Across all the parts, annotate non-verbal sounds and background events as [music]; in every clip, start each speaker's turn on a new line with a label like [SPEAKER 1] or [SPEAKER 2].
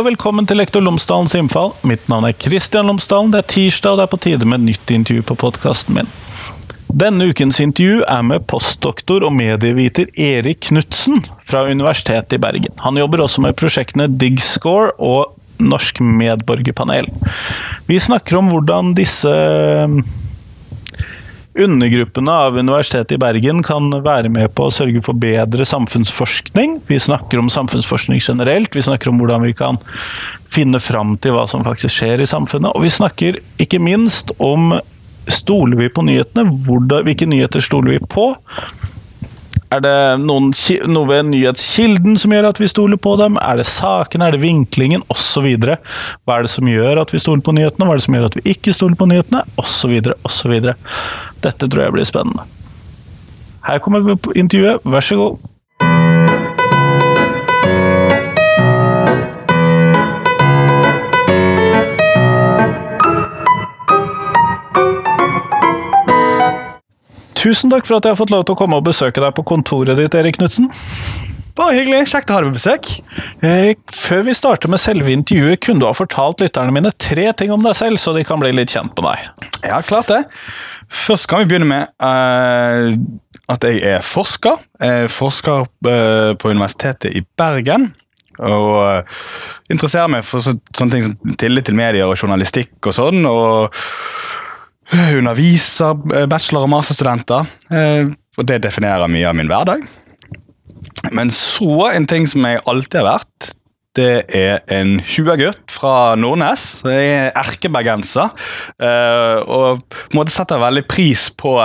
[SPEAKER 1] og velkommen til Lektor Lomsdalens innfall. Mitt navn er Kristian Lomsdalen. Det er tirsdag, og det er på tide med nytt intervju på podkasten min. Denne ukens intervju er med postdoktor og medieviter Erik Knutsen fra Universitetet i Bergen. Han jobber også med prosjektene DigScore og Norsk medborgerpanel. Vi snakker om hvordan disse Undergruppene av Universitetet i Bergen kan være med på å sørge for bedre samfunnsforskning. Vi snakker om samfunnsforskning generelt, vi snakker om hvordan vi kan finne fram til hva som faktisk skjer i samfunnet. Og vi snakker ikke minst om stoler vi på nyhetene? Hvilke nyheter stoler vi på? Er det noen, noe ved nyhetskilden som gjør at vi stoler på dem? Er det sakene, er det vinklingen, osv.? Hva er det som gjør at vi stoler på nyhetene, hva er det som gjør at vi ikke stoler på nyhetene, osv., osv. Dette tror jeg blir spennende. Her kommer vi på intervjuet, vær så god. Tusen takk for at jeg har fått lov til å komme og besøke deg på kontoret ditt, Erik Knutsen.
[SPEAKER 2] Bare hyggelig. Kjekt å ha deg på besøk.
[SPEAKER 1] Før vi starter med selve intervjuet, kunne du ha fortalt lytterne mine tre ting om deg selv, så de kan bli litt kjent med deg?
[SPEAKER 2] Ja, klart det. Først kan vi begynne med uh, at jeg er forsker. Jeg er forsker uh, på Universitetet i Bergen. Og uh, interesserer meg for så, sånne ting som tillit til medier og journalistikk og sånn. og underviser bachelor- og masterstudenter. Og det definerer mye av min hverdag. Men så en ting som jeg alltid har vært. Det er en 20-gutt fra Nordnes. Jeg er erkebergenser. Uh, og på en måte setter veldig pris på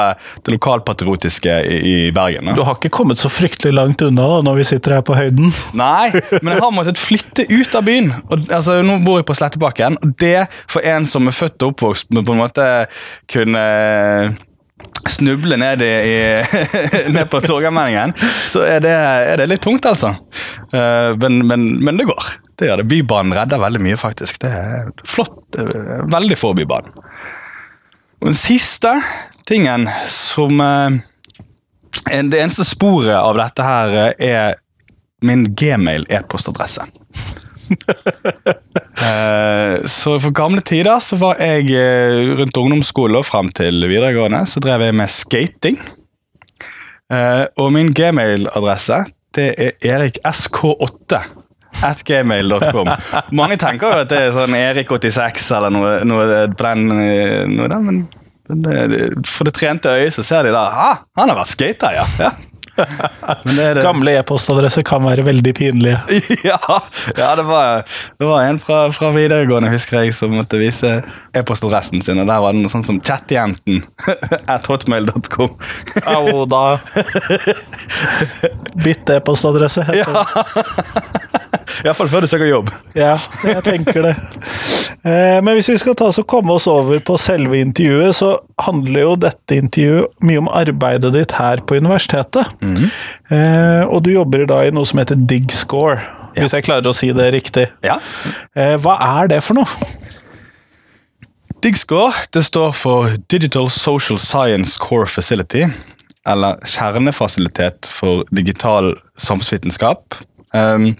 [SPEAKER 2] det lokalpatriotiske i, Bergen.
[SPEAKER 1] Du har ikke kommet så fryktelig langt unna da, når vi sitter her på høyden? [laughs]
[SPEAKER 2] Nei, men jeg har måttet flytte ut av byen. Og, altså, nå bor jeg på Slettebakken, og det for en som er født og oppvokst men på en måte kunne snuble ned, i, [laughs] ned på Torgallmenningen, så er det, er det, litt tungt, altså. Uh, men, men, men, det går. Det gjør det. Bybanen redder veldig mye, faktisk. Det er flott. Veldig få Bybanen. Og den siste tingen som uh, Det eneste sporet av dette her er min gmail e-postadresse. [laughs] Eh, så for gamle tider så var jeg eh, rundt ungdomsskolen og frem til videregående så drev jeg med skating. Eh, og min gmail-adresse det er eriksk8 at gmail.com. Mange tenker jo at det er sånn Erik86 eller noe, noe på den, noe der, men for det trente øyet så ser de da ah, han har vært skater, ja. ja.
[SPEAKER 1] Det det. Gamle e-postadresser kan være veldig pinlige. [laughs]
[SPEAKER 2] ja, ja det, var, det, var, en fra, fra, videregående husker jeg, som måtte vise e-postadressen sin. Og der var det noe sånt som chatjenten [laughs] at hotmail.com.
[SPEAKER 1] Au da. [laughs] Bytt e-postadresse, heter
[SPEAKER 2] det. Iallfall før du søker jobb. [laughs]
[SPEAKER 1] Ja, jeg tenker det. Eh, men hvis vi skal ta oss og komme oss over på selve intervjuet, så handler jo dette intervjuet mye om arbeidet ditt her på universitetet. Mm. Og du jobber da i noe som heter DigScore, ja. hvis jeg klarer å si det riktig.
[SPEAKER 2] Ja.
[SPEAKER 1] Eh, hva er det for noe?
[SPEAKER 2] DigScore det står for Digital Social Science Core Facility. Eller kjernefasilitet for digital samfunnsvitenskap. Um,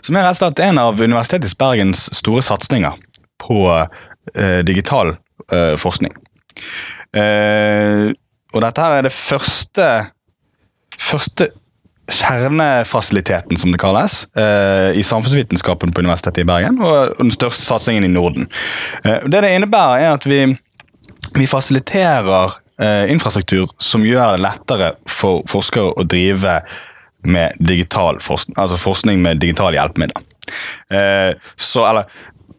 [SPEAKER 2] som er rett og slett en av Universitetet i Bergens store satsinger på eh, digital eh, forskning. Eh, og dette her er det første, første kjernefasiliteten, som det kalles, eh, i samfunnsvitenskapen på Universitetet i Bergen, og den største satsingen i Norden. Eh, det det innebærer, er at vi, vi fasiliterer eh, infrastruktur som gjør det lettere for forskere å drive med digital forskning, altså forskning med digitale hjelpemidler. Eh, så, eller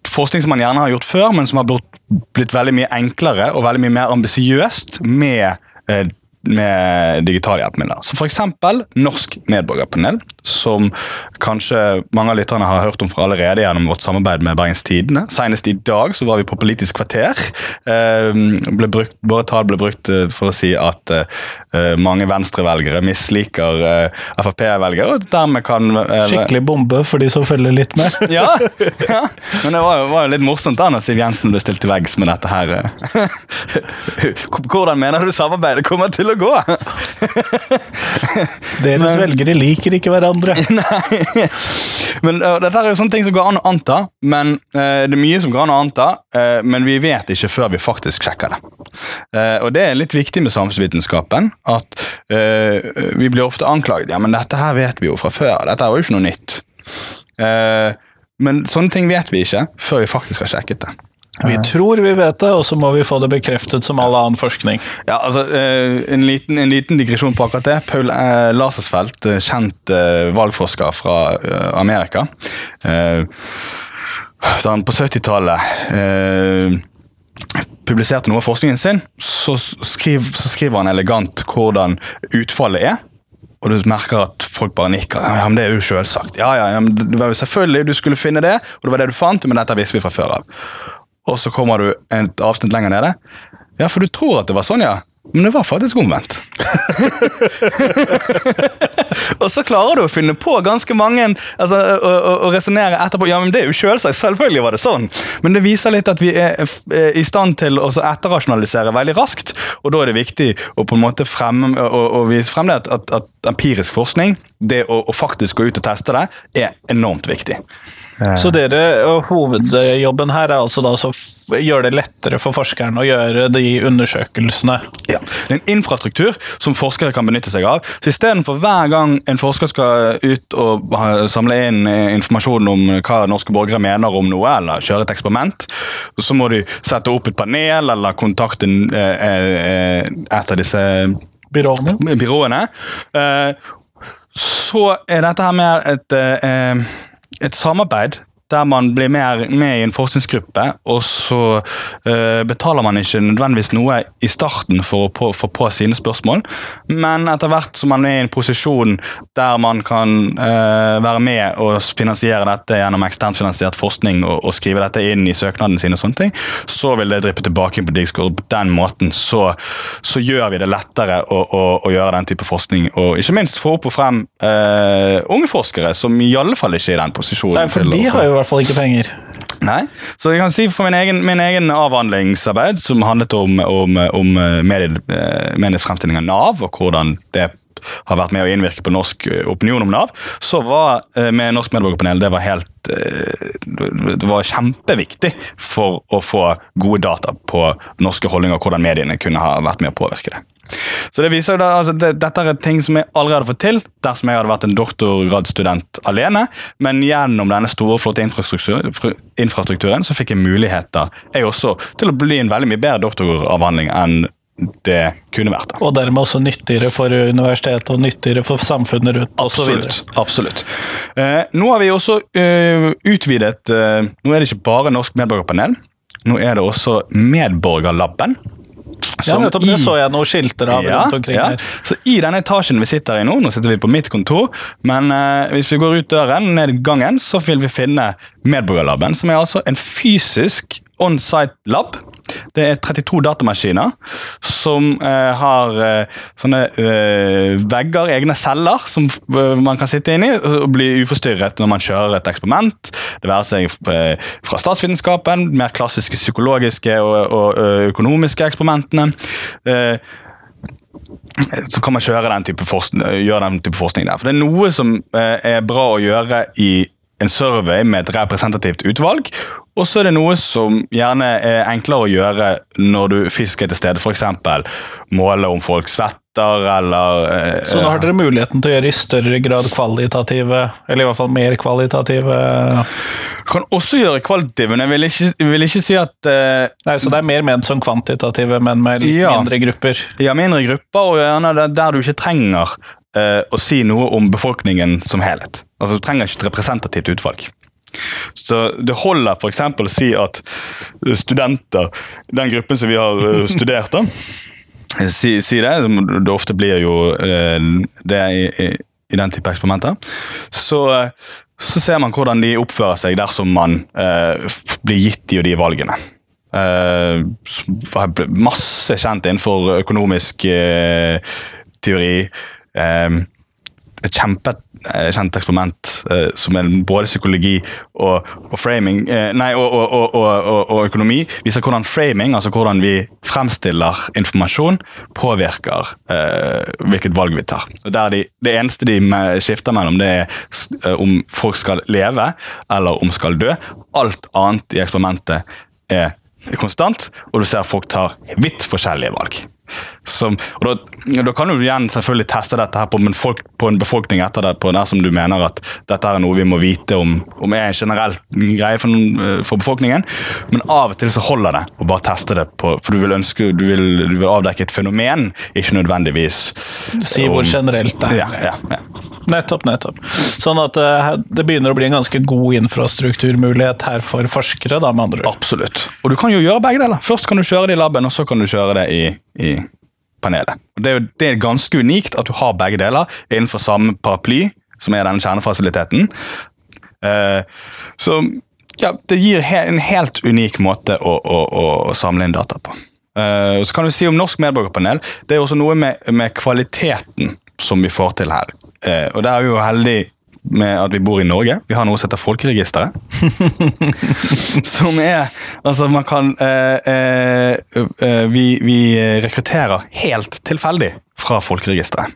[SPEAKER 2] forskning som man gjerne har gjort før, men som har blitt, veldig mye enklere og veldig mye mer ambisiøst med eh, med digitale hjelpemidler. Så F.eks. Norsk medborgerpanel, som kanskje mange av lytterne har hørt om for allerede gjennom vårt samarbeid med Bergens Tidende. Senest i dag så var vi på Politisk kvarter. Ble brukt, våre tall ble brukt eh, for å si at uh, mange venstrevelgere misliker uh, Frp-velgere. og dermed kan...
[SPEAKER 1] Skikkelig bombe for de som følger litt med. [laughs]
[SPEAKER 2] ja, ja, men det var, var jo litt morsomt da når Siv Jensen ble stilt til veggs med dette her. [laughs] Hvordan mener du samarbeidet kommer til å gå? [laughs]
[SPEAKER 1] Deres velgere liker ikke hverandre. [laughs]
[SPEAKER 2] Nei. Men uh, Dette er jo sånne ting som går an å anta, men uh, det er mye som går an å anta, uh, men vi vet ikke før vi faktisk sjekker det. Og det er litt viktig med samfunnsvitenskapen, at vi blir ofte anklaget. Ja, men dette her vet vi jo fra før. Dette er jo ikke noe nytt. Men sånne ting vet vi ikke før vi faktisk har sjekket det.
[SPEAKER 1] Vi tror vi vet det, og så må vi få det bekreftet som all annen forskning.
[SPEAKER 2] Ja, altså, eh, en, liten, en liten digresjon på akkurat det. Paul eh, Lasersfeldt, eh, kjent valgforsker fra Amerika. Da han på 70-tallet eh, publiserte noe av forskningen sin, så, skriv, så skriver han elegant hvordan utfallet er. Og du merker at folk bare nikker. Ja, men Det er jo selvsagt. Ja, ja, ja, men det var jo selvfølgelig du skulle finne det, og det var det du fant, men dette visste vi fra før av. Og så kommer du et avsnitt lenger nede. Ja, for du tror at det var sånn, ja. Men det var faktisk omvendt. [laughs] og så klarer du å finne på ganske mange altså, og, og, og resonnere etterpå. Ja, men det er jo selvsagt, selvfølgelig var det sånn. Men det viser litt at vi er i stand til å etterrasjonalisere veldig raskt. Og da er det viktig å på en måte fremme, å, vise frem det at, at, at empirisk forskning, det å, å faktisk gå ut og teste det, er enormt viktig.
[SPEAKER 1] Så dere, hovedjobben her er altså da å gjøre det lettere for forskeren å gjøre de undersøkelsene?
[SPEAKER 2] Ja. Det er en infrastruktur som forskere kan benytte seg av. Så Istedenfor hver gang en forsker skal ut og samle inn informasjon om hva norske borgere mener om noe, eller kjøre et eksperiment, så må de sette opp et panel eller kontakte et av disse
[SPEAKER 1] byråene.
[SPEAKER 2] byråene. Så er dette her mer et et samarbeid der man blir mer med i en forskningsgruppe, og så uh, betaler man ikke nødvendigvis noe i starten for å få på sine spørsmål, men etter hvert som man er i en posisjon der man kan uh, være med og finansiere dette gjennom eksternfinansiert forskning og, og, skrive dette inn i søknaden sin, og sånne ting, så vil det dryppe tilbake på Digscore. På den måten så, så, gjør vi det lettere å, å, å, gjøre den type forskning, og ikke minst få opp og frem uh, unge forskere som i alle fall ikke er i den posisjonen.
[SPEAKER 1] Nei, for de har jo i hvert fall ikke penger.
[SPEAKER 2] Nei, så jeg kan si for min egen, min egen avhandlingsarbeid, som handlet om, om, om medie, medies fremstilling av Nav, og hvordan det har vært med å innvirke på norsk opinion om Nav, så var med Norsk medborgerpanel det var helt Det var kjempeviktig for å få gode data på norske holdninger og hvordan mediene kunne ha vært med å påvirke det. Så det viser da, altså, det, Dette er ting som jeg allerede har fått til dersom jeg hadde vært en doktorgradsstudent alene. Men gjennom denne store, flotte infrastruktur, infrastrukturen så fikk jeg muligheter jeg også til å bli en veldig mye bedre doktoravhandling enn det kunne vært. det.
[SPEAKER 1] Og dermed også nyttigere for universitetet og nyttigere for samfunnet rundt.
[SPEAKER 2] Absolutt. absolutt. Eh, nå har vi også eh, utvidet eh, Nå er det ikke bare Norsk medborgerpanel. Nå er det også Medborgerlabben.
[SPEAKER 1] Ja, nettopp det så jeg noen skilter av ja, rundt omkring ja. her.
[SPEAKER 2] Så I denne etasjen vi sitter i nå, nå sitter vi på mitt kontor, men eh, hvis vi går ut døren, ned gangen, så vil vi finne Medborgerlaben, som er altså en fysisk on-site lab det er 32 datamaskiner som eh, har uh, sånne eh, vegger, egne celler, som man kan sitte inn i og bli uforstyrret når man kjører et eksperiment. Det være seg fra statsvitenskapen, mer klassiske psykologiske og, og økonomiske eksperimentene så kan man den type forskning, gjøre den type forskning der. For det er noe som er bra å gjøre i en survey med et representativt utvalg, og så er det noe som gjerne er enklere å gjøre når du fisker er til stede. F.eks. måle om folk svetter, eller
[SPEAKER 1] eh, Så nå har dere muligheten til å gjøre i større grad kvalitative, eller i hvert fall mer kvalitative
[SPEAKER 2] Du kan også gjøre kvalitative, men jeg vil ikke, vil ikke si at eh,
[SPEAKER 1] Nei, Så det er mer ment som kvantitative, men med ja, mindre grupper?
[SPEAKER 2] Ja, mindre grupper, og gjerne der du ikke trenger eh, å si noe om befolkningen som helhet. Altså, Du trenger ikke et representativt utvalg. Så Det holder f.eks. å si at studenter, den gruppen som vi har eh, [laughs] studert, da, si, si det. Det ofte blir jo eh, det i, i den type eksperimenter. Så, så, ser man hvordan de oppfører seg dersom man eh, blir gitt de og de valgene. Eh, masse kjent innenfor økonomisk eh, teori. Eh, et kjempekjent eksperiment eh, som er både psykologi og, og framing eh, Nei, og, og, og, økonomi. Viser hvordan framing, altså hvordan vi fremstiller informasjon, påvirker eh, hvilket valg vi tar. De, Det eneste de skifter mellom, det er eh, om folk skal leve eller om skal dø. Alt annet i eksperimentet er konstant, og du ser folk tar vidt forskjellige valg. Som, og da, da, kan du igjen selvfølgelig teste dette her på, men folk, på en befolkning etter det, på som du mener at dette er noe vi må vite om, om er en generell greie for, eh, for, befolkningen. Men av og til så holder det å bare teste det, på, for du vil, ønske, du vil, du vil avdekke et fenomen, ikke nødvendigvis
[SPEAKER 1] Si hvor generelt det
[SPEAKER 2] er. Ja, ja, ja.
[SPEAKER 1] Nettopp, nettopp. Sånn at uh, det begynner å bli en ganske god infrastrukturmulighet her for forskere, da, med andre
[SPEAKER 2] ord. Absolutt. Og du kan jo gjøre begge deler. Først kan du kjøre det i laben, og så kan du kjøre det i, i panelet. Og det, det er ganske unikt at du har begge deler innenfor samme paraply, som er denne kjernefasiliteten. Uh, så ja, det gir he en helt unik måte å, å, å samle inn data på. Uh, så kan du si om Norsk medborgerpanel. Det er også noe med, med kvaliteten som vi får til her. Uh, og der er vi jo heldige med at vi bor i Norge. Vi har noe som heter Folkeregisteret. [laughs] som er Altså, man kan eh, eh, eh, vi, vi, rekrutterer helt tilfeldig fra Folkeregisteret.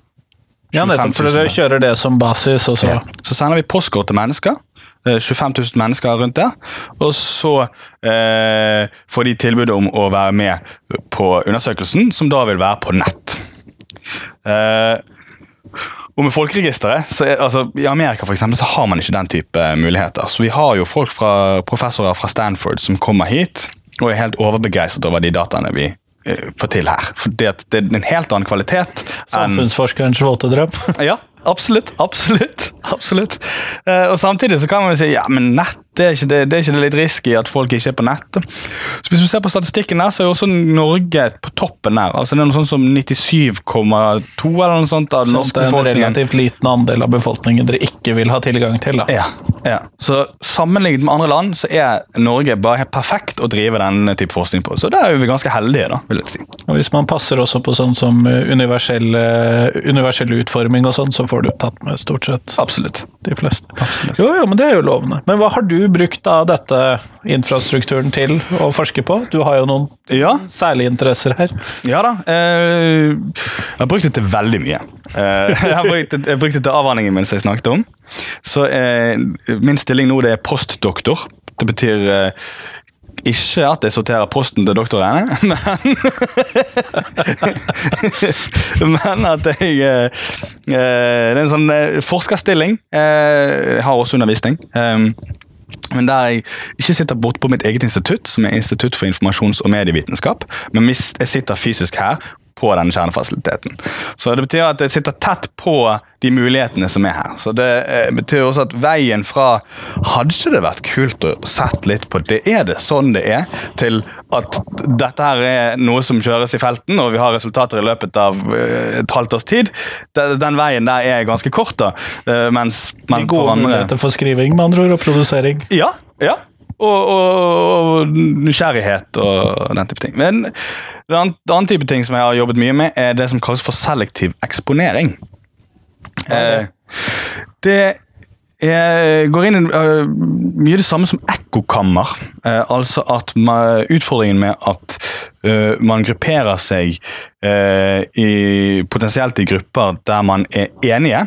[SPEAKER 1] Ja, nettopp, for dere kjører det som basis, og så
[SPEAKER 2] ja. Så sender vi postkort til mennesker. 25 eh, 000 mennesker rundt der. Og så eh, får de tilbud om å være med på undersøkelsen, som da vil være på nett. Eh, og med folkeregisteret, så er, altså, I Amerika for eksempel, så har man ikke den type muligheter. Så Vi har jo folk fra professorer fra Stanford som kommer hit og er helt overbegeistret over de dataene vi uh, får til her. For det, det, er en helt annen kvalitet.
[SPEAKER 1] Samfunnsforskerens våte drøm. [laughs]
[SPEAKER 2] ja, absolutt. Absolutt. absolutt. Uh, og Samtidig så kan man si ja, men nett det er, det, det er ikke det litt risky at folk ikke er på nett. Så Hvis du ser på statistikken der, så er jo også Norge på toppen der. Altså Det er noe sånt som 97,2 eller noe sånt av den norske
[SPEAKER 1] befolkningen. Så det er en relativt liten andel av befolkningen dere ikke vil ha tilgang til? da.
[SPEAKER 2] Ja, ja. Så sammenlignet med andre land så er Norge bare helt perfekt å drive denne type forskning på. Så der er vi ganske heldige, da, vil jeg si.
[SPEAKER 1] Og Hvis man passer også på sånn som eh, universell, universell utforming og sånn, så får du tatt med stort sett
[SPEAKER 2] Absolutt.
[SPEAKER 1] De fleste. Absolutt. Jo, jo, men det er jo lovende. Men hva har du brukt av dette infrastrukturen til å forske på? Du har jo noen ja. særlige interesser her.
[SPEAKER 2] Ja da. Eh, jeg har brukt det til veldig mye. Eh, [laughs] jeg har brukt det, jeg brukt det til avhandlingen min som jeg snakket om. Så eh, Min stilling nå det er postdoktor. Det betyr ikke at jeg sorterer posten til doktorene, [laughs] men Men at jeg Det er en sånn forskerstilling. Jeg har også undervisning. Men der jeg ikke sitter borte på mitt eget institutt, som er Institutt for informasjons- og medievitenskap, men jeg sitter fysisk her på denne kjernefasiliteten. Så det betyr at jeg sitter tett på de mulighetene som er her. Så det eh, betyr også at veien fra Hadde ikke det vært kult å sett litt på det er det sånn det er, til at dette her er noe som kjøres i felten, og vi har resultater i løpet av eh, et halvt års tid. Den veien der er ganske kort, da. Eh, mens
[SPEAKER 1] man Gode andre... muligheter for skriving, med andre ord, og produsering.
[SPEAKER 2] Ja, ja. Og, og, nysgjerrighet og den type ting. Men en annen type ting som jeg har jobbet mye med, er det som kalles for selektiv eksponering. Eh, det er, går inn i uh, mye det samme som ekkokammer. Uh, altså at man, utfordringen med at uh, man grupperer seg i, potensielt i grupper der man er enige,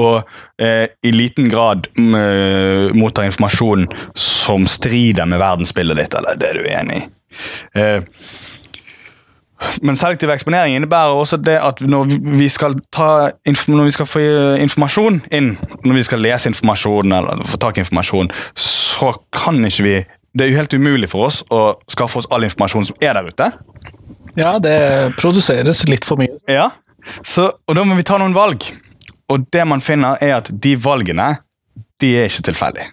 [SPEAKER 2] og i liten grad mottar informasjon som strider med verdensbildet ditt, eller det du er enig i. Men selektiv eksponering innebærer også det at når vi skal, ta, når vi skal få informasjon inn, når vi skal lese informasjon eller få tak i informasjon, så kan ikke vi Det er jo helt umulig for oss å skaffe oss all informasjon som er der ute.
[SPEAKER 1] Ja, det produseres litt for mye.
[SPEAKER 2] Ja, så, og da må vi ta noen valg. Og det man finner, er at de valgene, de er ikke tilfeldige.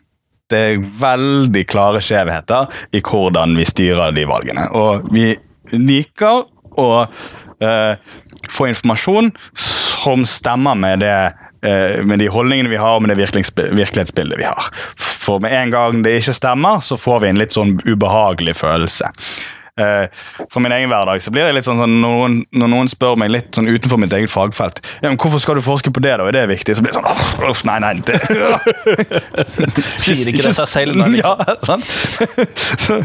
[SPEAKER 2] Det er veldig klare skjevheter i hvordan vi styrer de valgene. Og vi liker å eh, få informasjon som stemmer med, det, uh, med de holdningene vi har, og med det virkelighetsbildet vi har. For med en gang det ikke stemmer, så får vi en litt sånn ubehagelig følelse. Eh, fra min egen hverdag, så blir det litt sånn, sånn når, noen, når noen spør meg litt sånn utenfor mitt eget fagfelt ja, men 'Hvorfor skal du forske på det, da? Er det viktig?' Så blir det sånn Uff, nei, nei. Det, [laughs]
[SPEAKER 1] Sier ikke det seg selv, da? Liksom.
[SPEAKER 2] Ja, sant? så,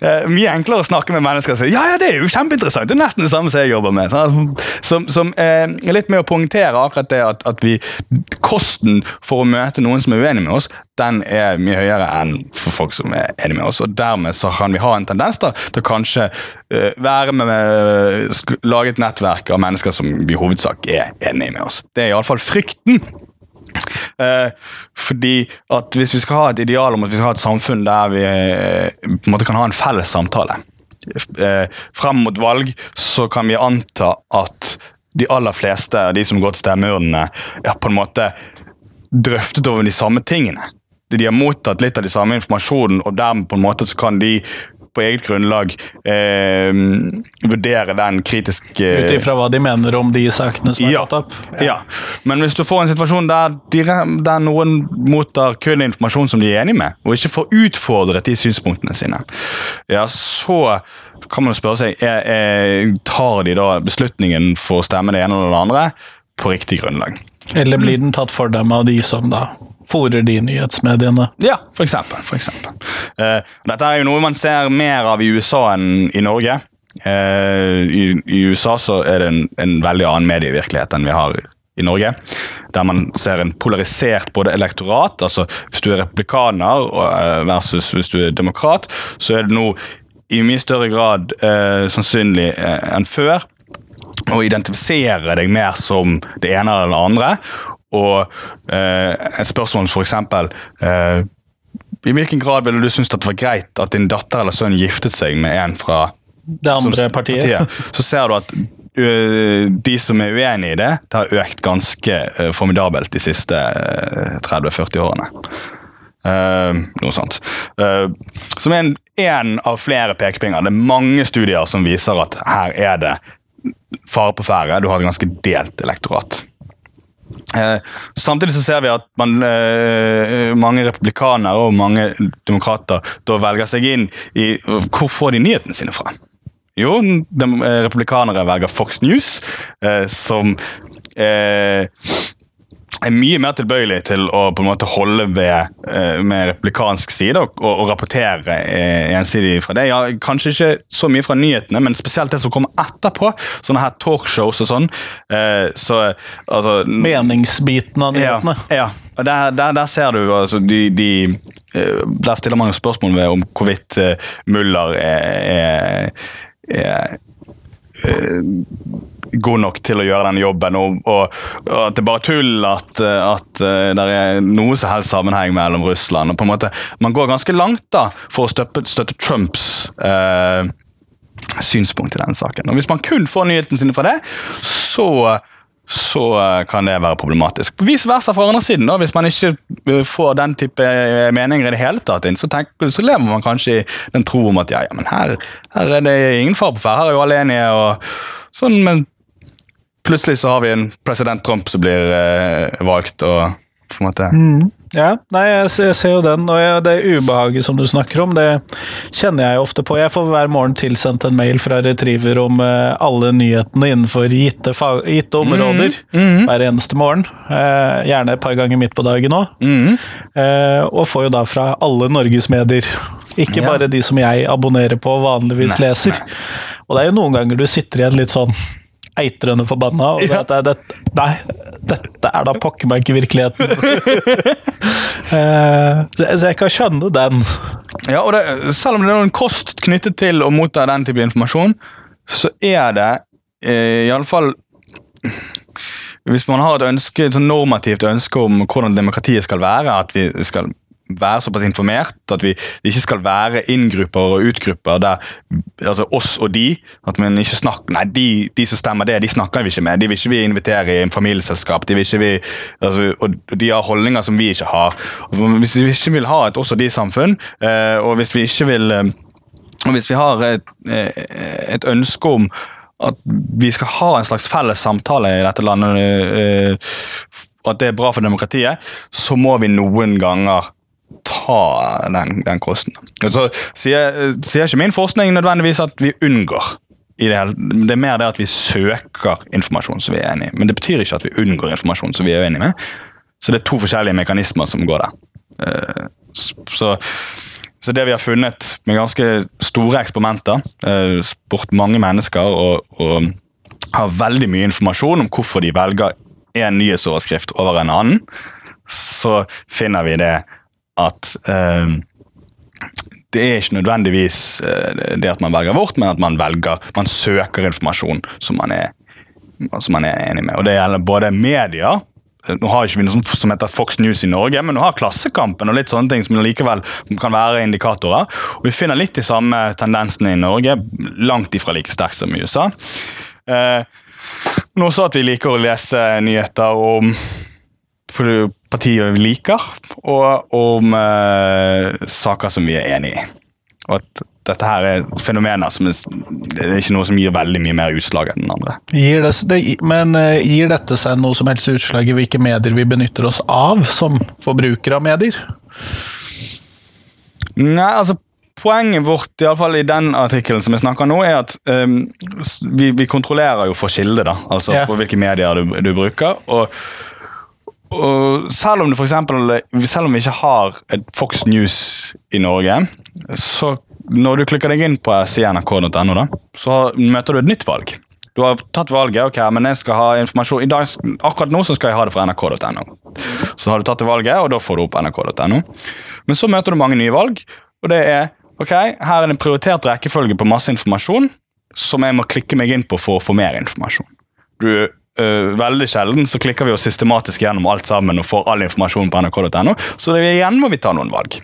[SPEAKER 2] eh, mye enklere å snakke med mennesker som sier ja, ja, det er jo kjempeinteressant. Det er nesten det samme som jeg jobber med. Sånn, Som, som eh, er litt med å poengtere akkurat det at, at vi Kosten for å møte noen som er uenig med oss, den er mye høyere enn for folk som er enig med oss. og Dermed så kan vi ha en tendens da, til å kanskje uh, være med, med lage et nettverk av mennesker som i hovedsak er enig med oss. Det er iallfall frykten. Uh, fordi at Hvis vi skal ha et ideal om at vi skal ha et samfunn der vi uh, på en måte kan ha en felles samtale eh, Frem mot valg så kan vi anta at de aller fleste av de som går til stemmeurnene, ja, på en måte drøftet over de samme tingene. De har mottatt litt av de samme informasjonen, og dermed på en måte så kan de på eget grunnlag eh, vurdere den kritiske
[SPEAKER 1] Ut ifra hva de mener om de sakene som er
[SPEAKER 2] ja.
[SPEAKER 1] tatt opp?
[SPEAKER 2] Ja. Men hvis du får en situasjon der, de, der noen mottar kun informasjon som de er enig med, og ikke får utfordret de synspunktene sine, ja, så kan man jo spørre seg er, er, Tar de da beslutningen for å stemme det ene eller det andre på riktig grunnlag?
[SPEAKER 1] Eller blir den tatt for dem av de som da fòrer de nyhetsmediene?
[SPEAKER 2] Ja, for eksempel. For eksempel. Uh, dette er jo noe man ser mer av i USA enn i Norge. Uh, i, I USA så er det en, en veldig annen medievirkelighet enn vi har i Norge. Der man ser en polarisert både elektorat, altså hvis du er republikaner og, eh, versus hvis du er demokrat, så er det nå i mye større grad uh, sannsynlig enn før å identifisere deg mer som det ene eller det andre. Og eh, et spørsmål for eksempel eh, I hvilken grad ville du synes det var greit at din datter eller sønn giftet seg med en fra
[SPEAKER 1] Det andre
[SPEAKER 2] som-
[SPEAKER 1] partiet?
[SPEAKER 2] Så ser du at de som er uenig i det, det har økt ganske formidabelt de siste 30-40 årene. Eh, noe sånt. Eh, som er en, en av flere pekepinger. Det er mange studier som viser at her er det fare på ferde. Du har et ganske delt elektorat. Eh, samtidig så ser vi at man, eh, mange republikanere og mange demokrater da velger seg inn i Hvor får de nyhetene sine fra? Jo, eh, republikanere velger Fox News, som er mye mer tilbøyelig til å på en måte holde ved eh, med republikansk side og, og, og rapportere eh, ensidig fra det. Ja, kanskje ikke så mye fra nyhetene, men spesielt det som kommer etterpå. Sånne her talkshows og sånn. Eh, så altså
[SPEAKER 1] Meningsbiten av nyhetene?
[SPEAKER 2] ja, ja. Der, der, der ser du altså de, de Der stiller man jo spørsmål ved om hvorvidt Muller er, er, er eh, god nok til å gjøre den jobben, og, og, og at det er bare tull at, eh, at uh, det er noe som helst sammenheng mellom Russland. og på en måte, Man går ganske langt da for å støtte, støtte Trumps eh, synspunkt i denne saken. Og Hvis man kun får nyhetene sine fra det, så så eh, kan det være problematisk. Vis versa fra andre siden. da, Hvis man ikke eh, får den type eh, meninger i det hele tatt inn, så, tenker, så lever man kanskje i den tro om at ja, ja, men her, her er det ingen fare på ferde, her er jo alle enige. og sånn, Men plutselig så har vi en president Trump som blir eh, valgt, og på en måte
[SPEAKER 1] Ja, nei, jeg ser, jeg ser jo den, og jeg, det ubehaget som du snakker om, det kjenner jeg ofte på. Jeg får hver morgen tilsendt en mail fra Retriever om eh, alle nyhetene innenfor gitte, gitte områder hver eneste morgen. Eh, gjerne et par ganger midt på dagen òg. Eh, og får jo da fra alle Norges medier. Ikke
[SPEAKER 2] Ja.
[SPEAKER 1] bare de som jeg abonnerer på og vanligvis
[SPEAKER 2] Nei,
[SPEAKER 1] leser. Og det er jo noen ganger du sitter igjen litt sånn eitrende forbanna. Og
[SPEAKER 2] Ja.
[SPEAKER 1] er det, nei, dette er da pokker meg ikke virkeligheten. [laughs] uh, så jeg kan skjønne den.
[SPEAKER 2] Ja, og det, Selv om det er noen kost knyttet til å motta den type informasjon, så er det uh, iallfall Hvis man har et ønske, et sånn normativt ønske om hvordan demokratiet skal være, at vi skal være såpass informert at vi ikke skal være inngrupper og utgrupper der altså oss og de. At man ikke snakker Nei, de, de som stemmer det, de snakker vi ikke med. De vil ikke vi invitere i en familieselskap. De vil ikke vi, altså, og de har holdninger som vi ikke har. Hvis vi ikke vil ha et oss og de-samfunn, eh, og hvis vi ikke vil eh, og hvis vi har et, eh, et ønske om at vi skal ha en slags felles samtale i dette landet, at det er bra for demokratiet, så må vi noen ganger ta den, den kosten. Så sier, ikke min forskning nødvendigvis at vi unngår. Det, det er mer det at vi søker informasjon som vi er enig i. Men det betyr ikke at vi unngår informasjon som vi er uenig med. Så det er to forskjellige mekanismer som går der. Eh, Så, så det vi har funnet med ganske store eksperimenter, eh, spurt mange mennesker og, og har veldig mye informasjon om hvorfor de velger en nyhetsoverskrift over en annen, så finner vi det at eh, det er ikke nødvendigvis eh, det at man velger vårt, men at man velger, man søker informasjon som man er, som man er enig med. Og det gjelder både medier nå har ikke vi noe som heter Fox News i Norge, men nå har Klassekampen og litt sånne ting som likevel kan være indikatorer. Og Vi finner litt de samme tendensene i Norge, langt ifra like sterkt som i USA. Eh, men også at vi liker å lese nyheter om partier vi liker, og om eh, saker som vi er enig i. Og at dette her er fenomener som er, det er ikke noe som gir veldig mye mer utslag enn den andre.
[SPEAKER 1] Gir det, det, men eh, gir dette seg noe som helst utslag i hvilke medier vi benytter oss av som forbrukere av medier?
[SPEAKER 2] Nei, altså Poenget vårt i, alle fall i den artikkelen som jeg snakker nå, er at um, vi, vi, kontrollerer jo for kilde, da. Altså yeah. for hvilke medier du, du bruker. og og selv om, for eksempel, selv om vi ikke har et Fox News i Norge, så når du klikker deg inn på cnrk.no, så møter du et nytt valg. Du har tatt valget, ok, men jeg skal ha informasjon dag, akkurat nå så skal jeg ha det fra nrk.no. Så har du tatt det valget, og da får du opp nrk.no. Men så møter du mange nye valg, og det er ok, her er det en prioritert rekkefølge på masse informasjon som jeg må klikke meg inn på for å få mer informasjon. Du Uh, veldig sjelden så klikker vi oss systematisk gjennom alt sammen og får all informasjon på nrk.no. Så det, igjen må vi ta noen valg.